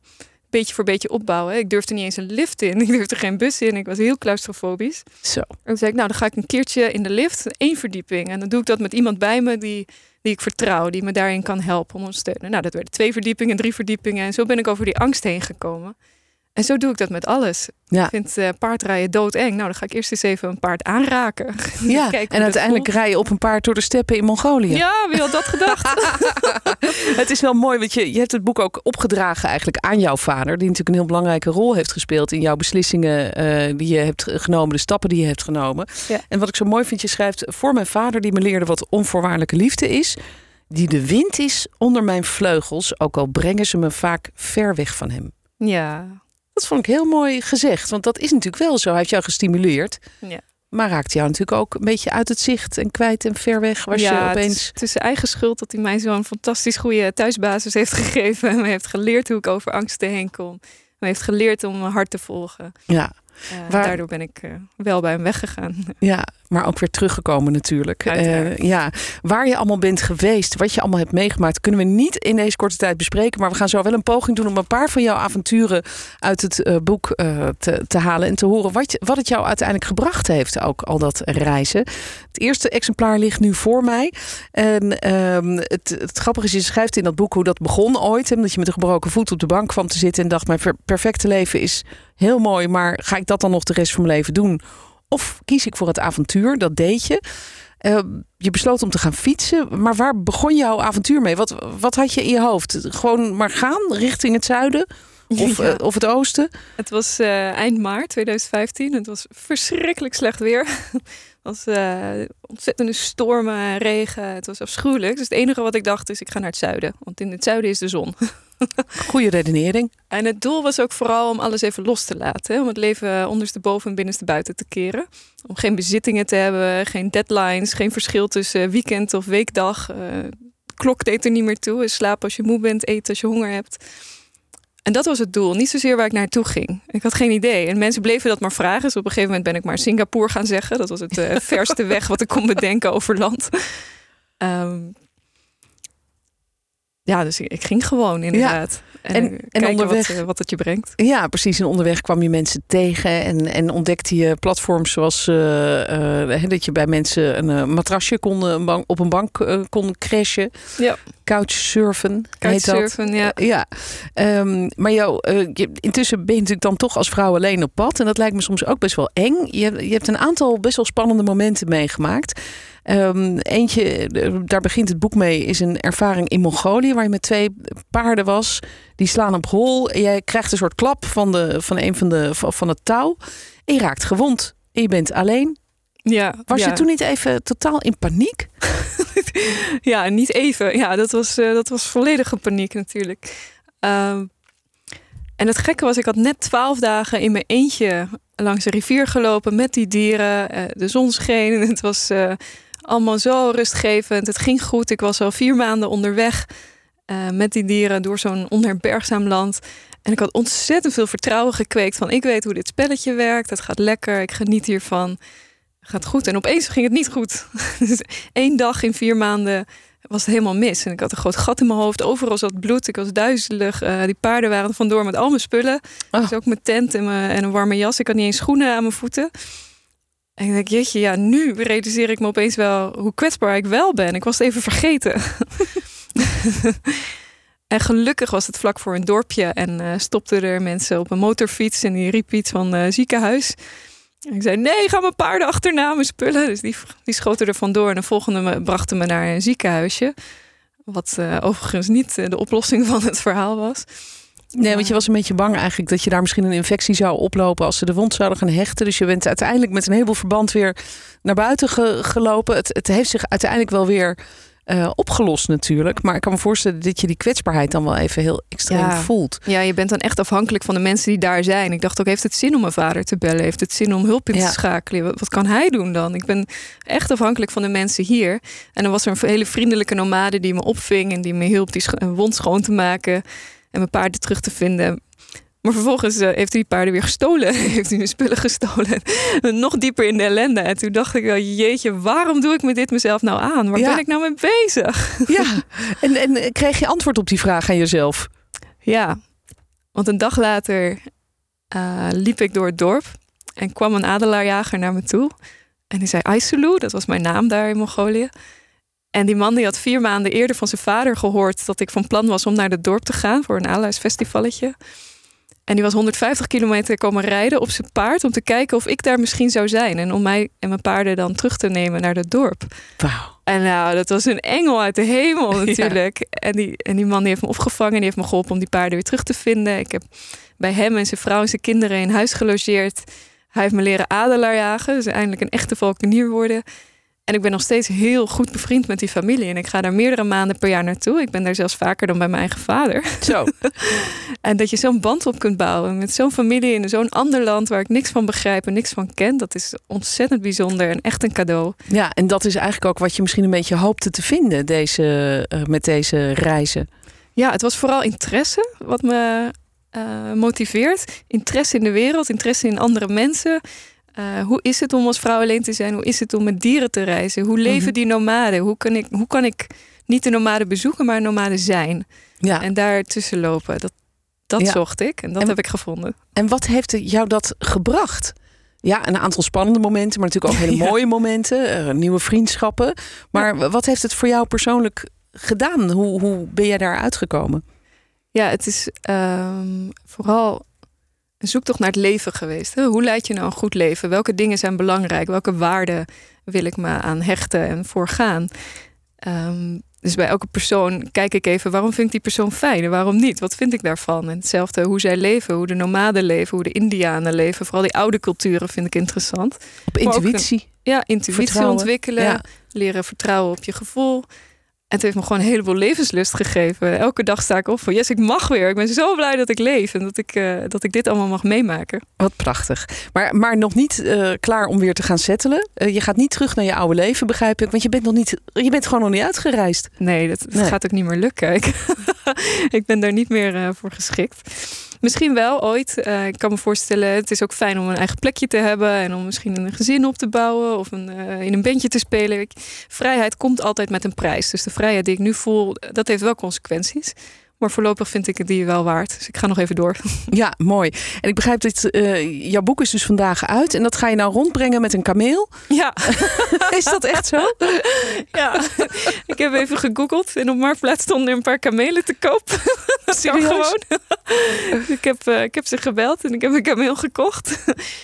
[SPEAKER 5] beetje voor beetje opbouwen. Ik durfde niet eens een lift in. <laughs> Ik durfde geen bus in. Ik was heel claustrofobisch.
[SPEAKER 2] Zo.
[SPEAKER 5] En toen zei ik, nou, dan ga ik een keertje in de lift, één verdieping. En dan doe ik dat met iemand bij me die, die ik vertrouw, die me daarin kan helpen, ondersteunen. Nou, dat werden twee verdiepingen, drie verdiepingen. En zo ben ik over die angst heen gekomen. En zo doe ik dat met alles.
[SPEAKER 2] Ja.
[SPEAKER 5] Ik vind eh, paardrijden doodeng. Nou, dan ga ik eerst eens even een paard aanraken. <laughs>
[SPEAKER 2] Ja, en uiteindelijk rij je op een paard door de steppen in Mongolië.
[SPEAKER 5] Ja, wie had dat gedacht? <laughs>
[SPEAKER 2] Het is wel mooi, want je, je hebt het boek ook opgedragen eigenlijk aan jouw vader. Die natuurlijk een heel belangrijke rol heeft gespeeld in jouw beslissingen eh, die je hebt genomen, de stappen die je hebt genomen.
[SPEAKER 5] Ja.
[SPEAKER 2] En wat ik zo mooi vind, je schrijft voor mijn vader die me leerde wat onvoorwaardelijke liefde is. Die de wind is onder mijn vleugels, ook al brengen ze me vaak ver weg van hem.
[SPEAKER 5] ja.
[SPEAKER 2] Dat vond ik heel mooi gezegd, want dat is natuurlijk wel zo. Hij heeft jou gestimuleerd,
[SPEAKER 5] Ja.
[SPEAKER 2] maar raakt jou natuurlijk ook een beetje uit het zicht en kwijt en ver weg. Was
[SPEAKER 5] ja,
[SPEAKER 2] je opeens...
[SPEAKER 5] het is zijn eigen schuld dat hij mij zo'n fantastisch goede thuisbasis heeft <laughs> gegeven. En me heeft geleerd hoe ik over angsten heen kom. Me heeft geleerd om mijn hart te volgen.
[SPEAKER 2] Ja, Waar-
[SPEAKER 5] Daardoor ben ik eh, wel bij hem weggegaan.
[SPEAKER 2] Ja, maar ook weer teruggekomen natuurlijk. Eh, ja, waar je allemaal bent geweest, wat je allemaal hebt meegemaakt, kunnen we niet in deze korte tijd bespreken. Maar we gaan zo wel een poging doen om een paar van jouw avonturen uit het eh, boek eh, te, te halen en te horen wat, je, wat het jou uiteindelijk gebracht heeft, ook al dat reizen. Het eerste exemplaar ligt nu voor mij. En ehm, het, het grappige is, je schrijft in dat boek hoe dat begon ooit. Hè, dat je met een gebroken voet op de bank kwam te zitten en dacht: Mijn perfecte leven is heel mooi, maar ga ik dat dan nog de rest van mijn leven doen? Of kies ik voor het avontuur? Dat deed je. Eh, je besloot om te gaan fietsen. Maar waar begon jouw avontuur mee? Wat, wat had je in je hoofd? Gewoon maar gaan richting het zuiden? Of,
[SPEAKER 5] Ja.
[SPEAKER 2] eh, of het oosten?
[SPEAKER 5] Het was eh, eind maart 2015. Het was verschrikkelijk slecht weer. <laughs> Het was ontzettende stormen en regen. Het was afschuwelijk. Dus het enige wat ik dacht is, ik ga naar het zuiden. Want in het zuiden is de zon. <laughs> <laughs>
[SPEAKER 2] Goede redenering.
[SPEAKER 5] En het doel was ook vooral om alles even los te laten. Hè? Om het leven ondersteboven en binnenstebuiten te keren. Om geen bezittingen te hebben, geen deadlines, geen verschil tussen weekend of weekdag. Eh, klok deed er niet meer toe. Slaap als je moe bent, eten als je honger hebt. En dat was het doel. Niet zozeer waar ik naartoe ging. Ik had geen idee. En mensen bleven dat maar vragen. Dus op een gegeven moment ben ik maar Singapore gaan zeggen. Dat was het eh, <laughs> verste weg wat ik kon bedenken over land. Ehm, ja, dus ik, ging gewoon inderdaad. En,
[SPEAKER 2] En- en onderweg-
[SPEAKER 5] wat, eh, wat het je brengt.
[SPEAKER 2] Ja, precies. En onderweg kwam je mensen tegen en, en ontdekte je platforms zoals eh, hè, dat je bij mensen een matrasje kon, een bank- op een bank kon crashen.
[SPEAKER 5] Ja.
[SPEAKER 2] Couchsurfen.
[SPEAKER 5] Couchsurfen, ja.
[SPEAKER 2] Ja, Ehm, maar jou, je, intussen ben je natuurlijk dan toch als vrouw alleen op pad. En dat lijkt me soms ook best wel eng. Je, je hebt een aantal best wel spannende momenten meegemaakt. Ehm, eentje, daar begint het boek mee, is een ervaring in Mongolië... waar je met twee paarden was. Die slaan op hol. En jij krijgt een soort klap van, de, van een van, de, van, het touw. En je raakt gewond. En je bent alleen.
[SPEAKER 5] Ja,
[SPEAKER 2] Was
[SPEAKER 5] ja.
[SPEAKER 2] je toen niet even totaal in paniek? <laughs>
[SPEAKER 5] Ja, niet even. Ja, dat was, eh, dat was volledige paniek natuurlijk. Ehm, en het gekke was, ik had net twaalf dagen in mijn eentje langs de rivier gelopen met die dieren. Eh, de zon scheen en het was eh, allemaal zo rustgevend. Het ging goed. Ik was al vier maanden onderweg eh, met die dieren door zo'n onherbergzaam land. En ik had ontzettend veel vertrouwen gekweekt van ik weet hoe dit spelletje werkt. Het gaat lekker, ik geniet hiervan. Gaat goed. En opeens ging het niet goed. <laughs> Dus één dag in vier maanden was het helemaal mis. En ik had een groot gat in mijn hoofd. Overal zat bloed. Ik was duizelig. Eh, die paarden waren vandoor met al mijn spullen.
[SPEAKER 2] Oh.
[SPEAKER 5] Dus ook mijn tent en, mijn, en een warme jas. Ik had niet eens schoenen aan mijn voeten. En ik denk, jeetje, ja, nu realiseer ik me opeens wel hoe kwetsbaar ik wel ben. Ik was het even vergeten. <laughs> en gelukkig was het vlak voor een dorpje. En eh stopten er mensen op een motorfiets. En die riep iets van eh, ziekenhuis. En ik zei, nee, ga mijn paarden achterna, mijn spullen. Dus die, die schoten er vandoor. En de volgende me, brachten me naar een ziekenhuisje. Wat eh, overigens niet de oplossing van het verhaal was.
[SPEAKER 2] Nee, want je was een beetje bang eigenlijk dat je daar misschien een infectie zou oplopen als ze de wond zouden gaan hechten. Dus je bent uiteindelijk met een heleboel verband weer naar buiten ge- gelopen. Het, het heeft zich uiteindelijk wel weer eh, opgelost natuurlijk. Maar ik kan me voorstellen dat je die kwetsbaarheid dan wel even heel extreem
[SPEAKER 5] Ja.
[SPEAKER 2] voelt.
[SPEAKER 5] Ja, je bent dan echt afhankelijk van de mensen die daar zijn. Ik dacht ook, heeft het zin om mijn vader te bellen? Heeft het zin om hulp in
[SPEAKER 2] Ja.
[SPEAKER 5] te schakelen? Wat, wat kan hij doen dan? Ik ben echt afhankelijk van de mensen hier. En dan was er een hele vriendelijke nomade die me opving... en die me hielp die een wond schoon te maken... en mijn paarden terug te vinden... Maar vervolgens eh, heeft hij die paarden weer gestolen. <laughs> heeft hij mijn spullen gestolen. <laughs> Nog dieper in de ellende. En toen dacht ik wel, jeetje, waarom doe ik me dit mezelf nou aan? Waar
[SPEAKER 2] Ja.
[SPEAKER 5] ben ik nou mee bezig? <laughs>
[SPEAKER 2] Ja, en, en kreeg je antwoord op die vraag aan jezelf?
[SPEAKER 5] Ja, want een dag later eh, liep ik door het dorp en kwam een adelaarjager naar me toe. En die zei Aisulu, dat was mijn naam daar in Mongolië. En die man die had vier maanden eerder van zijn vader gehoord dat ik van plan was om naar het dorp te gaan voor een adelaarsfestivalletje. En die was 150 kilometer komen rijden op zijn paard om te kijken of ik daar misschien zou zijn. En om mij en mijn paarden dan terug te nemen naar het dorp.
[SPEAKER 2] Wauw.
[SPEAKER 5] En nou, dat was een engel uit de hemel <laughs> natuurlijk. En, die, en die man die heeft me opgevangen. Die heeft me geholpen om die paarden weer terug te vinden. Ik heb bij hem en zijn vrouw en zijn kinderen in huis gelogeerd. Hij heeft me leren adelaar jagen. Dus eindelijk een echte valkenier worden. En ik ben nog steeds heel goed bevriend met die familie. En ik ga daar meerdere maanden per jaar naartoe. Ik ben daar zelfs vaker dan bij mijn eigen vader.
[SPEAKER 2] Zo. <laughs>
[SPEAKER 5] En dat je zo'n band op kunt bouwen met zo'n familie in zo'n ander land waar ik niks van begrijp en niks van ken. Dat is ontzettend bijzonder en echt een cadeau.
[SPEAKER 2] Ja, en dat is eigenlijk ook wat je misschien een beetje hoopte te vinden deze, eh, met deze reizen.
[SPEAKER 5] Ja, het was vooral interesse wat me eh, motiveert. Interesse in de wereld, interesse in andere mensen. Eh, hoe is het om als vrouw alleen te zijn? Hoe is het om met dieren te reizen? Hoe leven
[SPEAKER 2] Mhm.
[SPEAKER 5] die nomaden? Hoe kan, ik, hoe kan ik niet de nomaden bezoeken, maar een nomade zijn?
[SPEAKER 2] Ja.
[SPEAKER 5] En daar tussen lopen. Dat, dat
[SPEAKER 2] Ja.
[SPEAKER 5] zocht ik en dat
[SPEAKER 2] En-
[SPEAKER 5] heb ik gevonden.
[SPEAKER 2] En wat heeft jou dat gebracht? Ja, een aantal spannende momenten, maar natuurlijk ook hele <laughs>
[SPEAKER 5] Ja.
[SPEAKER 2] mooie momenten, eh, nieuwe vriendschappen. Maar wat heeft het voor jou persoonlijk gedaan? Hoe, hoe ben jij daar uitgekomen?
[SPEAKER 5] Ja, het is ehm, vooral een zoektocht naar het leven geweest. Hoe leid je nou een goed leven? Welke dingen zijn belangrijk? Welke waarden wil ik me aan hechten en voorgaan? Ehm, dus bij elke persoon kijk ik even, waarom vind ik die persoon fijn en waarom niet? Wat vind ik daarvan? En hetzelfde hoe zij leven, hoe de nomaden leven, hoe de Indianen leven. Vooral die oude culturen vind ik interessant.
[SPEAKER 2] Op intuïtie?
[SPEAKER 5] Ja, intuïtie
[SPEAKER 2] Vertrouwen.
[SPEAKER 5] ontwikkelen,
[SPEAKER 2] Ja.
[SPEAKER 5] leren vertrouwen op je gevoel. En het heeft me gewoon een heleboel levenslust gegeven. Elke dag sta ik op van, yes, ik mag weer. Ik ben zo blij dat ik leef en dat ik, eh, dat ik dit allemaal mag meemaken.
[SPEAKER 2] Wat prachtig. Maar, maar nog niet eh, klaar om weer te gaan settelen. Eh, je gaat niet terug naar je oude leven, begrijp ik. Want je bent, nog niet, je bent gewoon nog niet uitgereisd.
[SPEAKER 5] Nee, dat, dat
[SPEAKER 2] Nee.
[SPEAKER 5] gaat ook niet meer lukken. <laughs> Ik, ben daar niet meer voor geschikt. Misschien wel ooit. Eh, ik kan me voorstellen, het is ook fijn om een eigen plekje te hebben en om misschien een gezin op te bouwen of een, eh, in een bandje te spelen. Vrijheid komt altijd met een prijs. Dus de vrijheid die ik nu voel, dat heeft wel consequenties. Maar voorlopig vind ik het die wel waard. Dus ik ga nog even door. <laughs>
[SPEAKER 2] Ja, mooi. En ik begrijp dat eh, jouw boek is dus vandaag uit. En dat ga je nou rondbrengen met een kameel.
[SPEAKER 5] Ja, <laughs>
[SPEAKER 2] Is dat echt zo?
[SPEAKER 5] ja. ik heb even gegoogeld en op Marktplaats stonden er een paar kamelen te koop. <laughs>
[SPEAKER 2] Serieus?
[SPEAKER 5] gewoon. ik, heb, eh, ik heb ze gebeld en ik heb een kameel gekocht.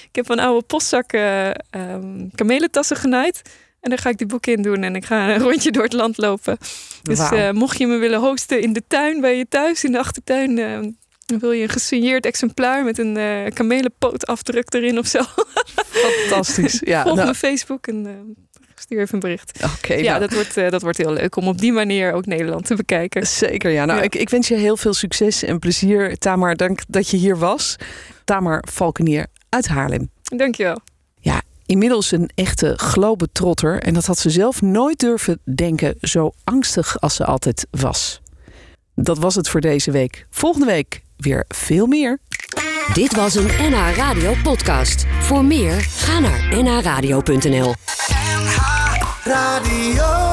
[SPEAKER 5] ik heb van oude postzakken ehm kamelentassen genaaid. En daar ga ik die boek in doen en ik ga een rondje door het land lopen. Dus eh, mocht je me willen hosten in de tuin bij je thuis, in de achtertuin... eh, dan wil je een gesigneerd exemplaar met een eh kamelenpootafdruk erin of zo.
[SPEAKER 2] Fantastisch. Ja, <laughs>
[SPEAKER 5] Volg
[SPEAKER 2] nou,
[SPEAKER 5] mijn Facebook en stuur even een bericht.
[SPEAKER 2] oké.
[SPEAKER 5] ja,
[SPEAKER 2] nou,
[SPEAKER 5] dat, wordt, dat wordt heel leuk om op die manier ook Nederland te bekijken.
[SPEAKER 2] Zeker, ja. Nou,
[SPEAKER 5] Ja.
[SPEAKER 2] Ik, ik wens je heel veel succes en plezier. Tamar, dank dat je hier was. Tamar Valkenier uit Haarlem.
[SPEAKER 5] Dankjewel.
[SPEAKER 2] Inmiddels een echte globetrotter. En dat had ze zelf nooit durven denken, zo angstig als ze altijd was. Dat was het voor deze week. Volgende week weer veel meer.
[SPEAKER 1] Dit was een NH Radio podcast. Voor meer, ga naar nhradio.nl.
[SPEAKER 6] Radio.